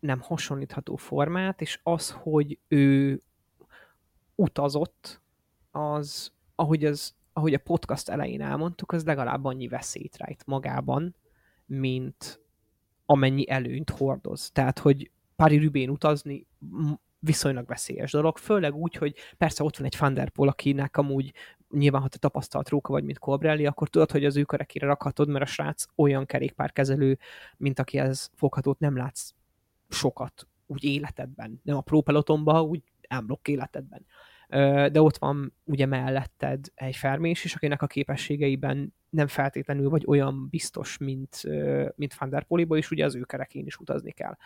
nem hasonlítható formát, és az, hogy ő utazott, az, ahogy, az, ahogy a podcast elején elmondtuk, az legalább annyi veszélyt rejt magában, mint amennyi előnyt hordoz. Tehát, hogy Pári Rübén utazni viszonylag veszélyes dolog, főleg úgy, hogy persze ott van egy Fanderpol, akinek amúgy nyilván, ha te tapasztalt róka vagy, mint Colbrelli, akkor tudod, hogy az ő kerekére rakhatod, mert a srác olyan kerékpárkezelő, mint akihez foghatót nem látsz sokat úgy életedben. Nem a própelotomba, úgy ámblok életedben. De ott van ugye melletted egy fermés is, akinek a képességeiben nem feltétlenül vagy olyan biztos, mint, mint Van der Poliba, és ugye az ő kerekén is utazni kell.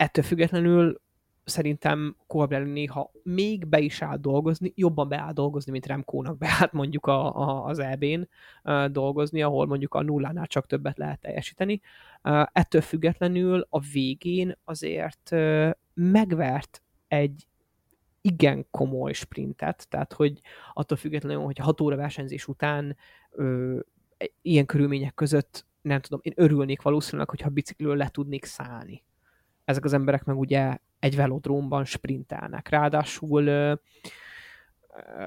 Ettől függetlenül szerintem Colbrelli néha még be is áll dolgozni, jobban beáll dolgozni, mint Remkónak beállt mondjuk a, a, az EB-n dolgozni, ahol mondjuk a nullánál csak többet lehet teljesíteni. Ettől függetlenül a végén azért megvert egy igen komoly sprintet, tehát hogy attól függetlenül, hogy hat óra versenyzés után ö, ilyen körülmények között nem tudom, én örülnék valószínűleg, hogyha bicikliről le tudnék szállni. Ezek az emberek meg ugye egy velodrómban sprintelnek. Ráadásul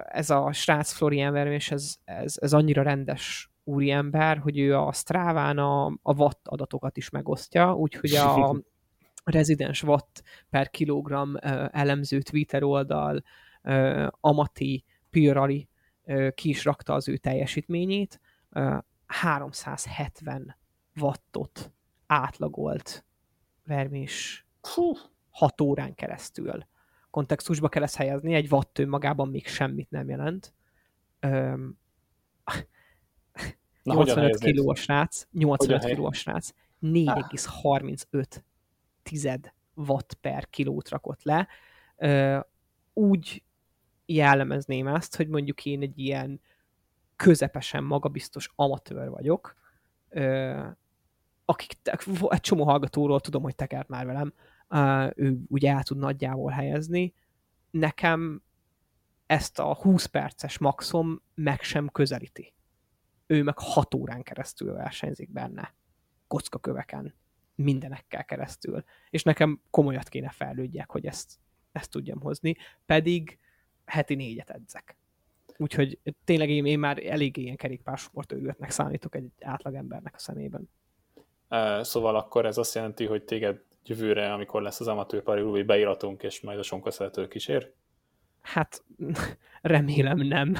ez a srác Florian Vermés, ez, ez, ez annyira rendes úriember, hogy ő a Stráván a, a watt adatokat is megosztja, úgyhogy a (laughs) rezidens watt per kilogram elemző Twitter oldal Amati Pirali ki is rakta az ő teljesítményét, 370 wattot átlagolt Vermés 6 órán keresztül. Kontextusba kell ezt helyezni, egy watt önmagában még semmit nem jelent. Öm, Na, 85 kiló a srác, 85 kiló a srác, 4,35 tized watt per kilót rakott le. Ö, úgy jellemezném ezt, hogy mondjuk én egy ilyen közepesen magabiztos amatőr vagyok, ö, akik, egy csomó hallgatóról tudom, hogy tekert már velem, ő ugye el tud nagyjából helyezni. Nekem ezt a 20 perces maxom meg sem közelíti. Ő meg 6 órán keresztül versenyzik benne. Kockaköveken. Mindenekkel keresztül. És nekem komolyat kéne fejlődjek, hogy ezt, ezt tudjam hozni. Pedig heti négyet edzek. Úgyhogy tényleg én, én már elég ilyen kerékpársportőrületnek számítok egy átlagembernek a szemében. Szóval akkor ez azt jelenti, hogy téged jövőre, amikor lesz az amatőr pari beiratunk, és majd a sonkaszerető kísér? Hát (laughs) remélem nem.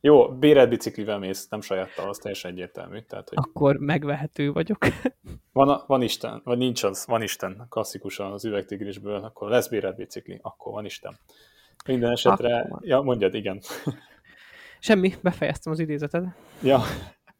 Jó, bérelt biciklivel mész, nem sajáttal, az teljesen egyértelmű. Tehát, hogy Akkor megvehető vagyok. (laughs) van, van Isten, vagy nincs az, van Isten, klasszikusan az üvegtigrisből, akkor lesz bérelt bicikli, akkor van Isten. Minden esetre, akkor... ja, mondjad, igen. Semmi, befejeztem az idézetet. Ja.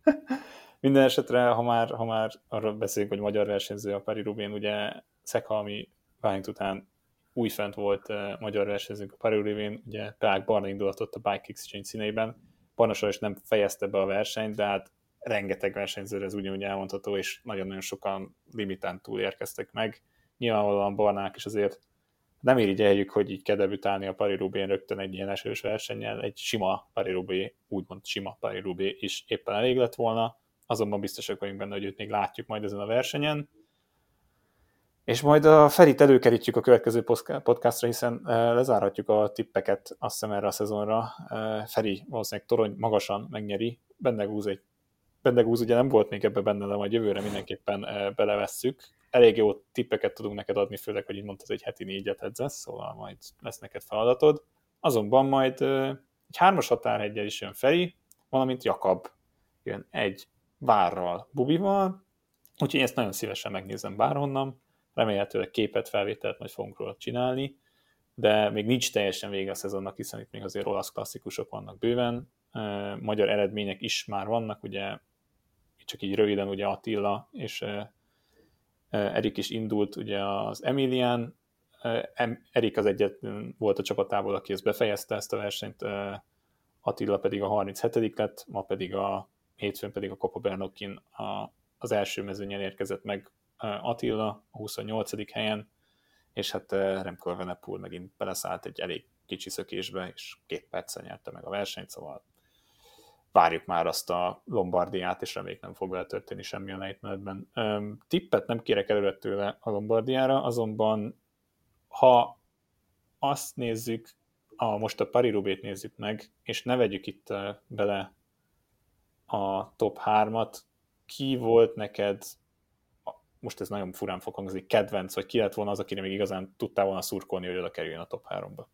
(laughs) Minden esetre, ha már, ha már arról beszélünk, hogy magyar versenyző a Pari Rubén, ugye Szekhalmi Ványt után újfent volt uh, magyar versenyzőnk a Pari Rubén, ugye Prague barna indulatott a Bike Exchange színeiben, Barna is nem fejezte be a versenyt, de hát rengeteg versenyzőre ez ugyanúgy elmondható, és nagyon-nagyon sokan limitán túl érkeztek meg. Nyilvánvalóan Barnák is azért nem eljük, hogy így kell debütálni a Pari Rubén rögtön egy ilyen esős versenyen, egy sima Pari Rubé, úgymond sima Pari Rubé is éppen elég lett volna, azonban biztosak vagyunk benne, hogy őt még látjuk majd ezen a versenyen. És majd a Ferit előkerítjük a következő podcastra, hiszen lezárhatjuk a tippeket azt hiszem erre a szezonra. Feri valószínűleg torony magasan megnyeri, Bendegúz egy Bendegúz ugye nem volt még ebbe benne, de majd jövőre mindenképpen belevesszük. Elég jó tippeket tudunk neked adni, főleg, hogy így mondtad, egy heti négyet edzesz, szóval majd lesz neked feladatod. Azonban majd egy hármas határhegyel is jön Feri, valamint Jakab jön egy várral, Bubival, úgyhogy ezt nagyon szívesen megnézem bárhonnan, remélhetőleg képet, felvételt majd fogunk róla csinálni, de még nincs teljesen vége a szezonnak, hiszen itt még azért olasz klasszikusok vannak bőven, magyar eredmények is már vannak, ugye csak így röviden ugye Attila és Erik is indult ugye az Emilian, Erik az egyet volt a csapatából, aki ezt befejezte ezt a versenyt, Attila pedig a 37 lett, ma pedig a hétfőn pedig a Copa Bernockin a, az első mezőnyen érkezett meg Attila a 28. helyen, és hát Remco Evenepoel megint beleszállt egy elég kicsi szökésbe, és két perccel nyerte meg a versenyt, szóval várjuk már azt a Lombardiát, és reméljük nem fog vele történni semmi a lejtmenetben. Tippet nem kérek előre tőle a Lombardiára, azonban ha azt nézzük, a, most a Parirubét nézzük meg, és ne vegyük itt bele a top 3-at, ki volt neked, most ez nagyon furán fog hangzni, kedvenc, vagy ki lett volna az, akire még igazán tudtál volna szurkolni, hogy oda kerüljön a top 3-ba?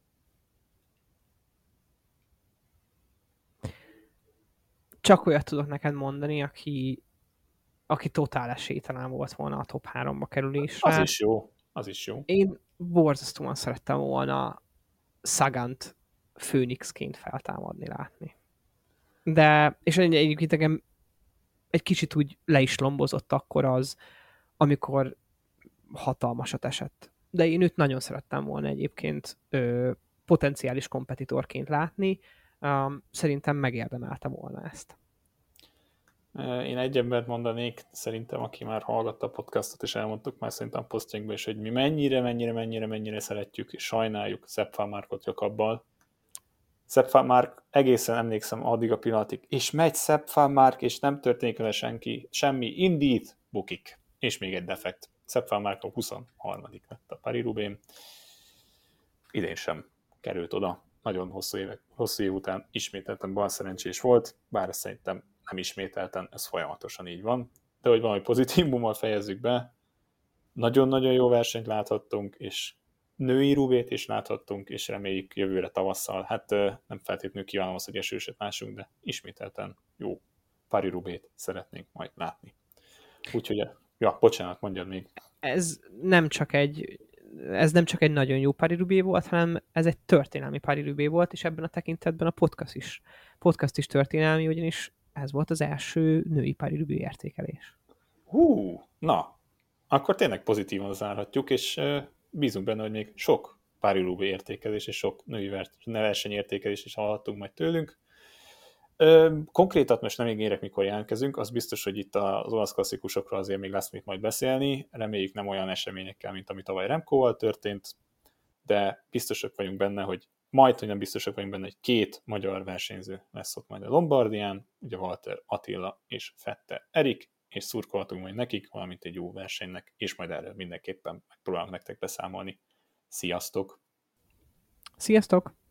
Csak olyat tudok neked mondani, aki, aki totál esélytelen volt volna a top 3-ba kerülésre. Az is jó, az is jó. Én borzasztóan szerettem volna Sagant Főnixként feltámadni, látni. De, és egyébként engem egy kicsit úgy le is lombozott akkor az, amikor hatalmasat esett. De én őt nagyon szerettem volna egyébként ö, potenciális kompetitorként látni, um, szerintem megérdemelte volna ezt. Én egy embert mondanék, szerintem, aki már hallgatta a podcastot, és elmondtuk már szerintem a is, hogy mi mennyire, mennyire, mennyire, mennyire szeretjük és sajnáljuk Sepp Márkot Jakabbal. Sepp Márk, egészen emlékszem addig a pillanatig, és megy Sepp Márk, és nem történik vele senki, semmi, indít, bukik. És még egy defekt. Sepp Márk a 23. lett a Paris Idén sem került oda nagyon hosszú, évek, hosszú év után ismételten bal szerencsés volt, bár szerintem nem ismételten, ez folyamatosan így van. De hogy valami pozitívummal fejezzük be, nagyon-nagyon jó versenyt láthattunk, és női rubét is láthattunk, és reméljük jövőre tavasszal. Hát nem feltétlenül kívánom azt, hogy esőset lássunk, de ismételten jó pari rubét szeretnénk majd látni. Úgyhogy, ja, bocsánat, mondjad még. Ez nem csak egy ez nem csak egy nagyon jó Paris volt, hanem ez egy történelmi Paris volt, és ebben a tekintetben a podcast is, podcast is történelmi, ugyanis ez volt az első női Paris értékelés. Hú, na, akkor tényleg pozitívan zárhatjuk, és bízunk benne, hogy még sok Paris értékelés és sok női versenyértékelés is hallhattunk majd tőlünk. Konkrétat most nem ígérek, mikor jelentkezünk, az biztos, hogy itt az olasz klasszikusokról azért még lesz mit majd beszélni, reméljük nem olyan eseményekkel, mint ami tavaly Remkóval történt, de biztosak vagyunk benne, hogy majd, hogy nem biztosak vagyunk benne, hogy két magyar versenyző lesz ott majd a Lombardián, ugye Walter Attila és Fette Erik, és szurkolhatunk majd nekik, valamint egy jó versenynek, és majd erről mindenképpen megpróbálunk nektek beszámolni. Sziasztok! Sziasztok!